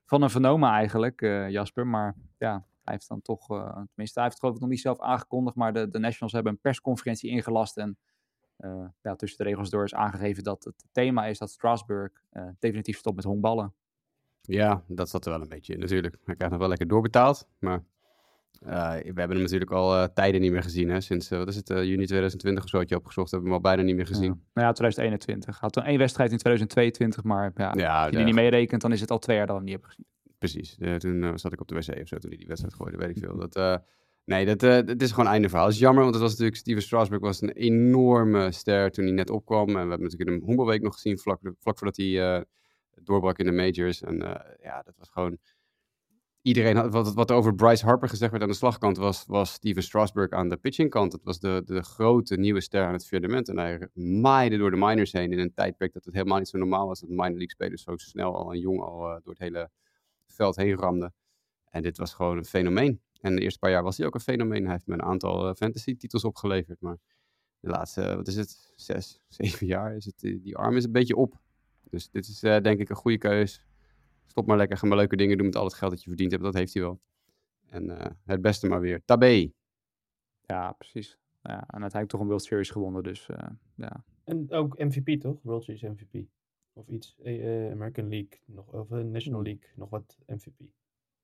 van hem vernomen eigenlijk, eh, Jasper. Maar ja, hij heeft dan toch, eh, tenminste hij heeft het geloof ik nog niet zelf aangekondigd. Maar de, de Nationals hebben een persconferentie ingelast. En eh, ja, tussen de regels door is aangegeven dat het thema is dat Strasburg eh, definitief stopt met honkballen. Ja, dat zat er wel een beetje in natuurlijk. Hij krijgt nog wel lekker doorbetaald, maar Uh, we hebben hem natuurlijk al uh, tijden niet meer gezien. Hè? Sinds, uh, wat is het, juni 2020 of zo had je opgezocht. Hebben we hem al bijna niet meer gezien. Ja. Nou ja, 2021. Had toen één wedstrijd in 2022, maar ja, ja als je die niet meerekent, dan is het al twee jaar dat we hem niet hebben gezien. Precies. toen zat ik op de wc of zo toen hij die wedstrijd gooide, weet ik veel. Dat, nee, dat, het is gewoon einde verhaal. Het is jammer, want het was natuurlijk, Steven Strasberg was een enorme ster toen hij net opkwam. En we hebben natuurlijk in de Honkbalweek nog gezien, vlak, vlak voordat hij doorbrak in de majors. En ja, dat was gewoon iedereen had, wat, wat over Bryce Harper gezegd werd aan de slagkant, was, was Steven Strasburg aan de pitchingkant. Het was de, de grote nieuwe ster aan het firmament. En hij maaide door de minors heen in een tijdperk dat het helemaal niet zo normaal was. Dat minor league spelers zo snel al en jong al door het hele veld heen ramden. En dit was gewoon een fenomeen. En de eerste paar jaar was hij ook een fenomeen. Hij heeft me een aantal uh, fantasy titels opgeleverd. Maar de laatste, wat is het, zes, zeven jaar is het, die arm is een beetje op. Dus dit is uh, denk ik een goede keus Stop maar lekker, ga maar leuke dingen doen met al het geld dat je verdiend hebt. Dat heeft hij wel. En uh, het beste maar weer. Tabé. Ja, precies. Ja, en uiteindelijk toch een World Series gewonnen, dus uh, ja. En ook MVP toch? World Series MVP. Of iets. Uh, American League, nog, of National hmm. League, nog wat MVP.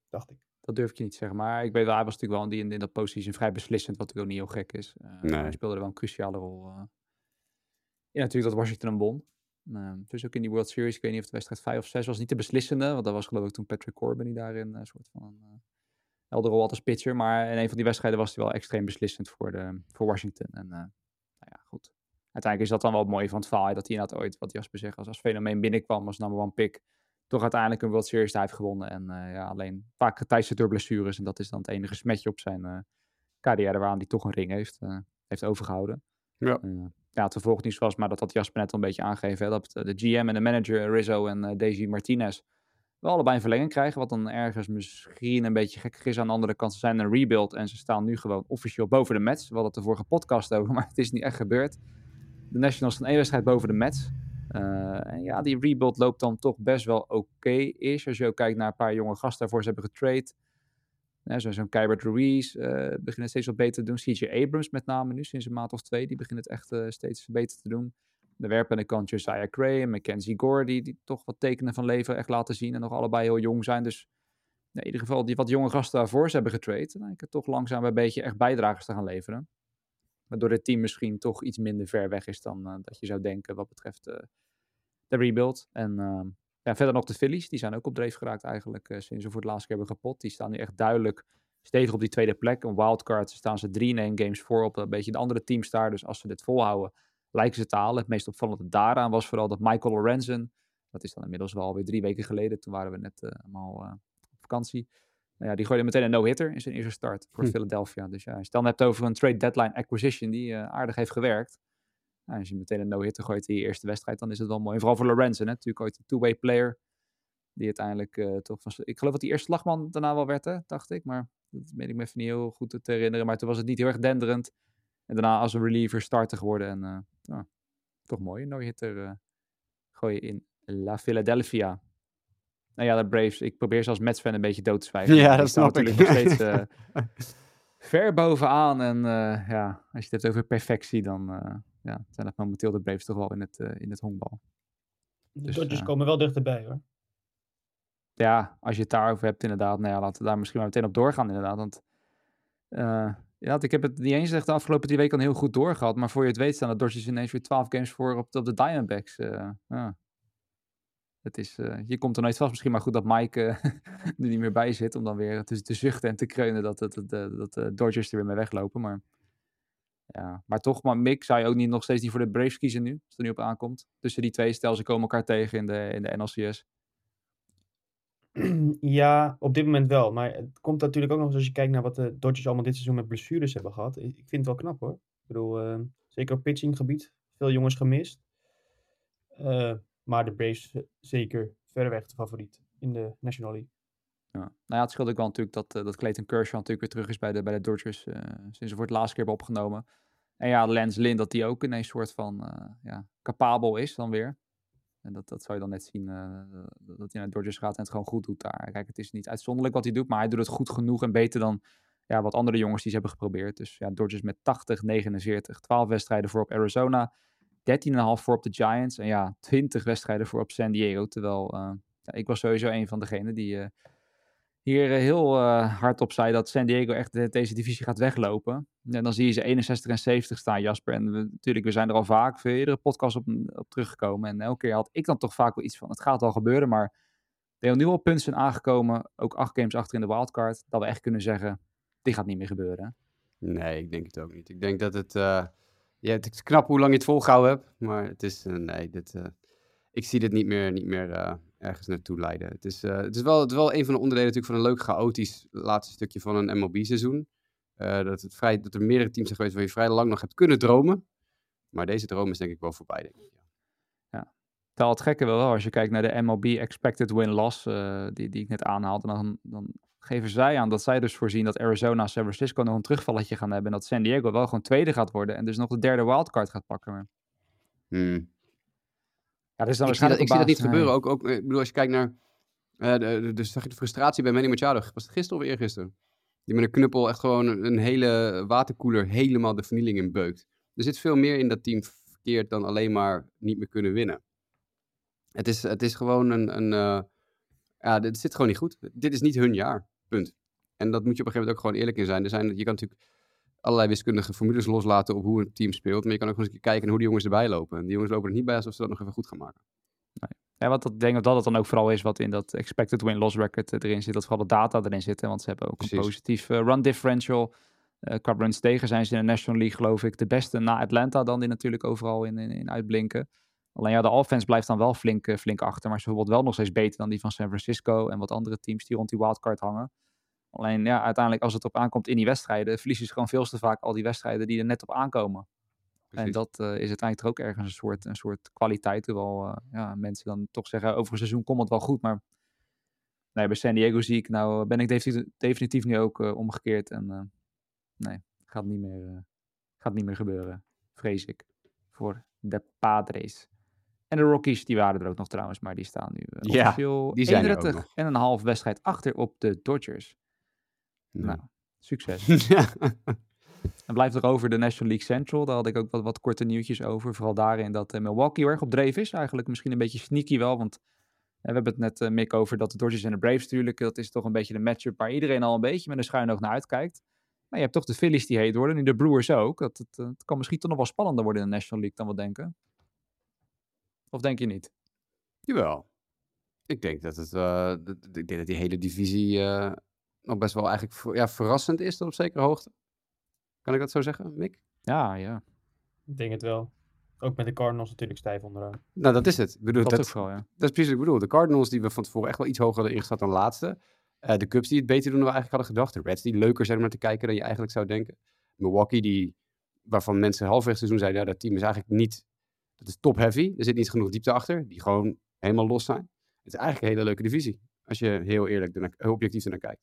Dacht ik. Dat durf ik je niet te zeggen. Maar ik weet wel, hij was natuurlijk wel in, die, in, in dat positie vrij beslissend, wat natuurlijk ook niet heel gek is. Nee. Hij speelde er wel een cruciale rol. Ja, natuurlijk dat Washington hem won. Uh, dus ook in die World Series, ik weet niet of de wedstrijd 5 of 6 was, niet de beslissende. Want dat was geloof ik toen Patrick Corbin die daarin een soort van uh, helder rol had als pitcher. Maar in een van die wedstrijden was hij wel extreem beslissend voor, de, voor Washington. En nou ja, goed. Uiteindelijk is dat dan wel het mooie van het verhaal. Dat hij inderdaad ooit, wat Jasper zegt, als, als fenomeen binnenkwam als number one pick. Toch uiteindelijk een World Series heeft gewonnen. En ja, alleen vaak geteisterd door blessures. En dat is dan het enige smetje op zijn carrière waaraan hij toch een ring heeft, heeft overgehouden. Ja ja, het vervolgnieuws was, maar dat had Jasper net al een beetje aangegeven, hè, dat de GM en de manager Rizzo en uh, Daisy Martinez wel allebei een verlenging krijgen, wat dan ergens misschien een beetje gekkig is. Aan de andere kant, ze zijn een rebuild en ze staan nu gewoon officieel boven de Mets. We hadden het de vorige podcast over, maar het is niet echt gebeurd. De Nationals staan één wedstrijd boven de Mets. Uh, en ja, die rebuild loopt dan toch best wel oké is. Als je ook kijkt naar een paar jonge gasten daarvoor ze hebben getrade. Zo'n zo Kybert Ruiz uh, begint het steeds wat beter te doen. CJ Abrams met name nu, sinds een maand of twee. Die begint het echt uh, steeds beter te doen. De werpende kant Josiah Gray en Mackenzie Gore, die, die toch wat tekenen van leven echt laten zien. En nog allebei heel jong zijn. Dus in ieder geval die wat jonge gasten daarvoor ze hebben getraind. Dan denk ik toch langzaam een beetje echt bijdragers te gaan leveren. Waardoor het team misschien toch iets minder ver weg is dan uh, dat je zou denken wat betreft de rebuild. En ehm, ja, verder nog de Phillies, die zijn ook op dreef geraakt eigenlijk sinds ze voor het laatste keer hebben gepot. Die staan nu echt duidelijk stevig op die tweede plek. Een wildcard staan ze 3-1 games voor op een beetje de andere teams daar. Dus als ze dit volhouden, lijken ze te halen. Het meest opvallende daaraan was vooral dat Michael Lorenzen, dat is dan inmiddels wel alweer drie weken geleden, toen waren we net allemaal op vakantie. Nou ja, die gooide meteen een no-hitter in zijn eerste start voor hm. Philadelphia. Dus ja, als je dan hebt over een trade deadline acquisition die aardig heeft gewerkt, nou, als je meteen een no-hitter gooit in je eerste wedstrijd, dan is het wel mooi. En vooral voor Lorenzen, natuurlijk ooit een two-way player. Die uiteindelijk uh, toch van... Ik geloof dat die eerste slagman daarna wel werd, hè, dacht ik. Maar dat weet ik me even niet heel goed te herinneren. Maar toen was het niet heel erg denderend. En daarna als een reliever starter geworden. En uh, nou, toch mooi, een no-hitter uh, gooien in La Philadelphia. Nou ja, de Braves. Ik probeer ze als Mets-fan een beetje dood te zwijgen. Ja, dat snap ik. Nog steeds ver bovenaan. En ja, als je het hebt over perfectie, dan ja, zijn dat momenteel de Braves toch wel in het, uh, in het honkbal. De dus, Dodgers uh, komen wel dichterbij hoor. Ja, als je het daarover hebt inderdaad. Nou ja, laten we daar misschien maar meteen op doorgaan inderdaad. Want uh, ja, ik heb het niet eens echt de afgelopen drie weken al heel goed doorgehad. Maar voor je het weet staan de Dodgers ineens weer 12 games voor op, op de Diamondbacks. ja. Het is, je komt er nooit vast. Misschien maar goed dat Mike er niet meer bij zit. Om dan weer te, te zuchten en te kreunen dat, dat, dat, dat de Dodgers er weer mee weglopen. Maar ja, maar toch, maar Mick, zou je ook niet nog steeds niet voor de Braves kiezen nu? Als het er nu op aankomt. Tussen die twee, stel ze komen elkaar tegen in de, in de NLCS. Ja, op dit moment wel. Maar het komt natuurlijk ook nog eens als je kijkt naar wat de Dodgers allemaal dit seizoen met blessures hebben gehad. Ik vind het wel knap hoor. Ik bedoel, zeker op pitchinggebied. Veel jongens gemist. Maar de Braves zeker verreweg de favoriet in de National League. Ja. Nou ja, het scheelt ook wel natuurlijk dat, uh, dat Clayton Kershaw natuurlijk weer terug is bij de, bij de Dodgers. Uh, sinds ze voor het laatste keer hebben opgenomen. En ja, Lance Lynn, dat die ook in een soort van uh, ja, capabel is dan weer. En dat, dat zou je dan net zien, dat hij naar Dodgers gaat en het gewoon goed doet daar. Kijk, het is niet uitzonderlijk wat hij doet, maar hij doet het goed genoeg en beter dan ja, wat andere jongens die ze hebben geprobeerd. Dus ja, Dodgers met 80, 49, 12 wedstrijden voor op Arizona, 13,5 voor op de Giants en ja, 20 wedstrijden voor op San Diego. Terwijl ja, ik was sowieso een van degenen die hier eh, heel hard op zei dat San Diego echt de, deze divisie gaat weglopen. En dan zie je ze 61 en 70 staan, Jasper. En natuurlijk, we zijn er al vaak veel eerdere podcasts op, op teruggekomen. En elke keer had ik dan toch vaak wel iets van, het gaat wel gebeuren. Maar er nu al punten zijn aangekomen, ook acht games achter in de wildcard, dat we echt kunnen zeggen, dit gaat niet meer gebeuren. Nee, ik denk het ook niet. Ik denk dat het, ja, het is knap hoe lang je het volgehouden hebt. Maar het is, nee, dit, ik zie dit niet meer, niet meer ergens naartoe leiden. Het is, het, is wel, het is wel een van de onderdelen natuurlijk van een leuk chaotisch laatste stukje van een MLB-seizoen. Dat, het vrij, dat er meerdere teams zijn geweest waar je vrij lang nog hebt kunnen dromen. Maar deze droom is denk ik wel voorbij, denk ik. Ja. Het gekke wel, als je kijkt naar de MLB expected win-loss, die, die ik net aanhaalde, dan, dan geven zij aan dat zij dus voorzien dat Arizona San Francisco nog een terugvalletje gaan hebben. En dat San Diego wel gewoon tweede gaat worden en dus nog de derde wildcard gaat pakken. Hmm. Ja, dus dan ik, zie dat, ik zie dat niet gebeuren. Ook, ook, ik bedoel, als je kijkt naar. Uh, de, dus zag je de frustratie bij Manny Machado. Was het gisteren of eergisteren? Die met een knuppel echt gewoon een hele waterkoeler helemaal de vernieling in beukt. Er zit veel meer in dat team verkeerd dan alleen maar niet meer kunnen winnen. Het is, het is gewoon een. een uh, ja, dit zit gewoon niet goed. Dit is niet hun jaar. Punt. En dat moet je op een gegeven moment ook gewoon eerlijk in zijn. Er zijn je kan natuurlijk allerlei wiskundige formules loslaten op hoe een team speelt. Maar je kan ook gewoon eens kijken hoe die jongens erbij lopen. En die jongens lopen er niet bij alsof ze dat nog even goed gaan maken. Nee. Ja, wat ik denk dat dat dan ook vooral is wat in dat expected win-loss record eh, erin zit. Dat vooral de data erin zitten. Want ze hebben ook een positief uh, run differential. Uh, qua runs tegen zijn ze in de National League geloof ik de beste na Atlanta dan die natuurlijk overal in, in, in uitblinken. Alleen ja, de offense blijft dan wel flink, flink achter. Maar ze bijvoorbeeld wel nog steeds beter dan die van San Francisco en wat andere teams die rond die wildcard hangen. Alleen ja, uiteindelijk als het op aankomt in die wedstrijden, verliezen ze gewoon veel te vaak al die wedstrijden die er net op aankomen. En dat uh, is uiteindelijk ook ergens een soort, een soort kwaliteit. Terwijl uh, ja, mensen dan toch zeggen, over een seizoen komt het wel goed. Maar nee, bij San Diego zie ik nou, ben ik definitief, definitief nu ook uh, omgekeerd. En nee, gaat niet, meer, gaat niet meer gebeuren, vrees ik, voor de Padres. En de Rockies, die waren er ook nog trouwens, maar die staan nu uh, ja, die zijn 31 en een half wedstrijd achter op de Dodgers. Nou, succes. En blijft er over de National League Central. Daar had ik ook wat, wat korte nieuwtjes over. Vooral daarin dat uh, Milwaukee heel erg op dreef is. Eigenlijk misschien een beetje sneaky wel. Want uh, we hebben het net, uh, Mick, over dat de Dodgers en de Braves natuurlijk. Dat is toch een beetje de matchup waar iedereen al een beetje met een schuin oog naar uitkijkt. Maar je hebt toch de Phillies die heet worden. Nu de Brewers ook. Dat, het, het kan misschien toch nog wel spannender worden in de National League dan we denken. Of denk je niet? Jawel. Ik denk dat het, ik denk dat die hele divisie nog best wel eigenlijk ja, verrassend is tot op zekere hoogte. Kan ik dat zo zeggen, Mick? Ja, ja. Ik denk het wel. Ook met de Cardinals natuurlijk stijf onderaan. Nou, dat is het. Ik bedoel, Dat, dat, ja. dat is precies wat ik bedoel. De Cardinals die we van tevoren echt wel iets hoger hadden ingezet dan laatste. Eh, de Cubs die het beter doen dan we eigenlijk hadden gedacht. De Reds die leuker zijn om naar te kijken dan je eigenlijk zou denken. Milwaukee die, waarvan mensen halverwege seizoen zeiden, ja, dat team is eigenlijk niet, dat is top heavy. Er zit niet genoeg diepte achter. Die gewoon helemaal los zijn. Het is eigenlijk een hele leuke divisie. Als je heel eerlijk, ernaar, heel objectief ernaar kijkt.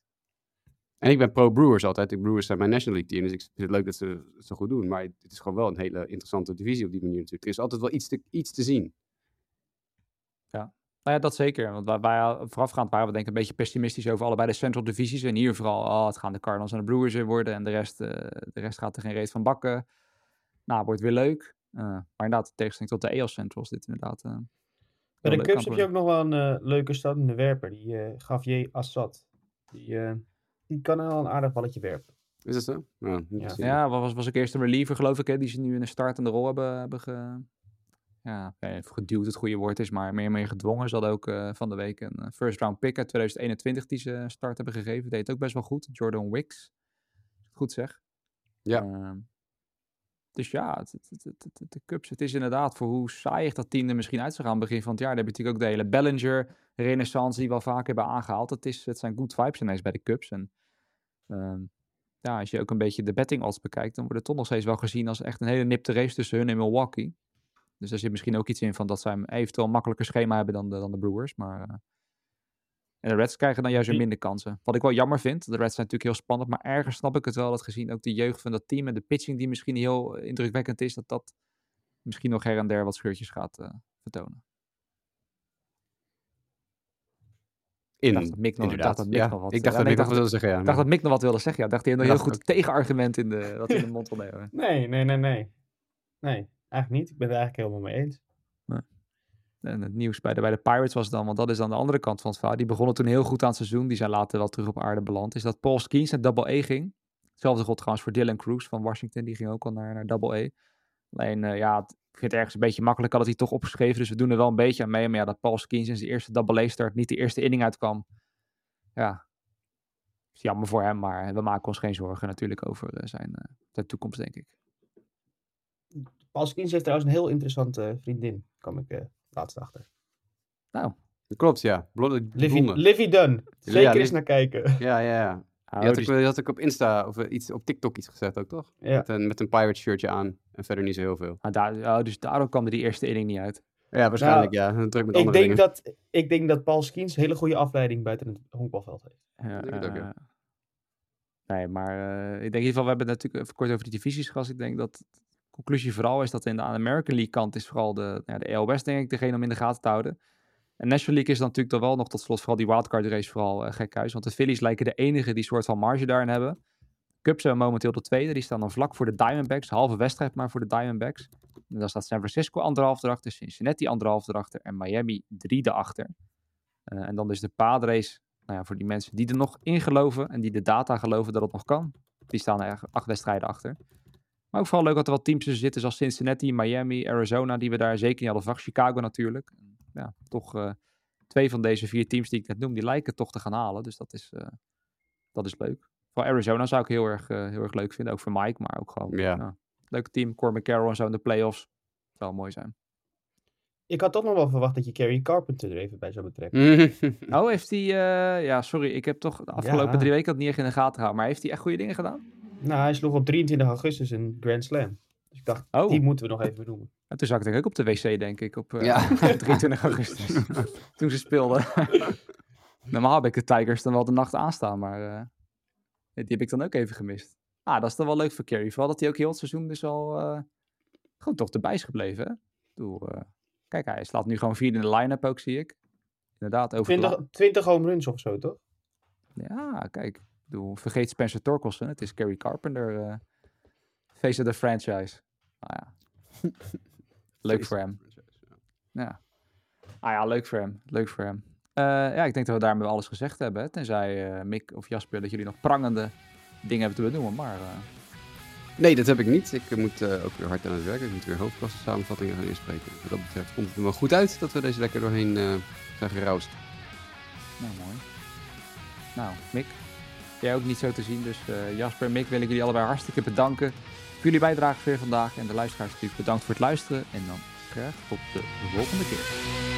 En ik ben pro-Brewers altijd. De Brewers zijn mijn National League team, dus ik vind het leuk dat ze het zo goed doen. Maar het is gewoon wel een hele interessante divisie op die manier natuurlijk. Er is altijd wel iets te, iets te zien. Ja, nou ja, dat zeker. Want wij, wij voorafgaand waren we denk ik een beetje pessimistisch over allebei de Central Divisies. En hier vooral, oh, het gaan de Cardinals en de Brewers weer worden. En de rest, uh, de rest gaat er geen reet van bakken. Nou, wordt weer leuk. Uh, maar inderdaad, tegenstelling tot de AL Centrals, dit inderdaad... Uh, Bij de Cubs heb je ook nog wel een leuke startende werper. Die Javier Assad. Die die kan wel een aardig balletje werpen. Is dat zo? Ja, ja, ja was, was ik eerst een reliever, geloof ik, hè, die ze nu in een startende rol hebben, hebben ge, ja, geduwd het goede woord is, maar meer en meer gedwongen. Ze hadden ook uh, van de week een first round pick uit 2021 die ze start hebben gegeven. Deed ook best wel goed. Jordan Wicks. Goed zeg. Ja. Uh, dus ja, het, het, de Cubs, het is inderdaad voor hoe saaiig dat er misschien uit zou gaan begin van het jaar. Daar heb je natuurlijk ook de hele Bellinger renaissance die we al vaak hebben aangehaald. Het, is, het zijn good vibes ineens bij de Cubs. En uh, ja, als je ook een beetje de betting odds bekijkt, dan wordt het toch nog steeds wel gezien als echt een hele nipte race tussen hun en Milwaukee. Dus daar zit misschien ook iets in van dat zij eventueel een makkelijker schema hebben dan de, dan de Brewers. Maar uh, en de Reds krijgen dan juist weer minder kansen. Wat ik wel jammer vind. De Reds zijn natuurlijk heel spannend. Maar ergens snap ik het wel. Dat gezien ook de jeugd van dat team. En de pitching die misschien heel indrukwekkend is. Dat dat misschien nog her en der wat scheurtjes gaat uh, vertonen. In, ik dacht dat Mick nog, ik dacht dat Mick ja, nog wat, ik dacht ja, dat nee, zeggen. Ja, ik dacht dat Mick nog wat wilde zeggen. Ja, dacht hij een heel goed tegenargument in de, dat in de mond wil nemen. Nee, nee, nee, nee. Nee, eigenlijk niet. Ik ben het eigenlijk helemaal mee eens. En het nieuws bij de, bij de Pirates was dan, want dat is dan de andere kant van het verhaal. Die begonnen toen heel goed aan het seizoen. Die zijn later wel terug op aarde beland. Is dat Paul Skeens naar Double A ging. Hetzelfde god trouwens voor Dylan Cruz van Washington. Die ging ook al naar, naar Double A. Alleen, eh, ja, ik vind het ergens een beetje makkelijk. Had hij toch opgeschreven. Dus we doen er wel een beetje aan mee. Maar ja, dat Paul Skeens in zijn eerste Double A start niet de eerste inning uitkwam. Ja, jammer voor hem. Maar we maken ons geen zorgen natuurlijk over eh, zijn, eh, zijn toekomst, denk ik. Paul Skeens heeft trouwens een heel interessante vriendin, kwam ik eh, laatst achter. Nou, Klopt, ja. Blonde, Livy, Dunn. Zeker Ja, eens naar kijken. Ja, ja, ja. oh, Je had, ook, je had ook op Insta of eh, iets, op TikTok iets gezet ook, toch? Ja. Met, een, met een pirate shirtje aan en verder niet zo heel veel. ah, daar, oh, dus daarom kwam er die eerste inning niet uit. Ja, waarschijnlijk ja. Druk met Ik andere denk, dingen. dat, ik denk dat Paul Skeens een hele goede afleiding buiten het honkbalveld heeft. Ja, denk het ook, ja. eh, Nee, maar eh, ik denk in ieder geval, we hebben het natuurlijk even kort over die divisies gehad. Ik denk dat conclusie vooral is dat in de American League kant is vooral de, ja, de AL West denk ik degene om in de gaten te houden. En National League is dan natuurlijk dan wel nog tot slot vooral die wildcard race vooral uh. Want de Phillies lijken de enige die soort van marge daarin hebben. Cubs zijn momenteel de tweede. Die staan dan vlak voor de Diamondbacks. Halve wedstrijd maar voor de Diamondbacks. En dan staat San Francisco anderhalf erachter. Cincinnati anderhalf erachter. En Miami drie erachter. Uh, en dan dus de Padres nou ja, voor die mensen die er nog in geloven en die de data geloven dat het nog kan. Die staan er acht wedstrijden achter. Maar ook vooral leuk dat er wat teams tussen zitten zoals Cincinnati, Miami, Arizona, die we daar zeker niet hadden verwacht. Chicago natuurlijk. Ja, toch uh, twee van deze vier teams die ik net noem, die lijken toch te gaan halen. Dus dat is, uh, dat is leuk. Voor Arizona zou ik heel erg, uh, heel erg leuk vinden. Ook voor Mike, maar ook gewoon ja. nou, leuk team. Corbin Carroll en zo in de playoffs. Zou mooi zijn. Ik had toch nog wel verwacht dat je Kerry Carpenter er even bij zou betrekken. oh, heeft hij... Uh, ja, sorry. Ik heb toch de afgelopen ja. drie weken dat niet echt in de gaten gehouden. Maar heeft hij echt goede dingen gedaan? Nou, hij sloeg op 23 augustus een Grand Slam. Dus ik dacht, oh. die moeten we nog even benoemen. En toen zat ik denk ik op de wc, denk ik, op uh, ja. 23 augustus. toen ze speelden. Normaal heb ik de Tigers dan wel de nacht aanstaan, maar uh, die heb ik dan ook even gemist. Ah, dat is dan wel leuk voor Kerry. Vooral dat hij ook heel het seizoen dus al uh, gewoon toch erbij is gebleven. Hè? Doe, uh, kijk, hij slaat nu gewoon vierde in de line-up ook, zie ik. Inderdaad, over 20, 20 home runs of zo, toch? Ja, kijk. Doe, vergeet Spencer Torkelson. Het is Kerry Carpenter. Uh, face of the franchise. Nou ja. leuk voor hem. Ja. Ah ja, leuk voor hem. Leuk voor hem. Uh, ja, ik denk dat we daarmee alles gezegd hebben. Hè? Tenzij uh, Mick of Jasper dat jullie nog prangende dingen hebben te benoemen. Maar... Uh... Nee, dat heb ik niet. Ik moet ook weer hard aan het werk. Ik moet weer hoofdklasse samenvattingen gaan inspreken. Wat dat betreft komt het er wel goed uit dat we deze lekker doorheen zijn geroust. Nou, mooi. Nou, Mick, jij ook niet zo te zien. Dus uh, Jasper en Mick wil ik jullie allebei hartstikke bedanken voor jullie bijdrage weer vandaag. En de luisteraars natuurlijk bedankt voor het luisteren. En dan graag tot de volgende keer.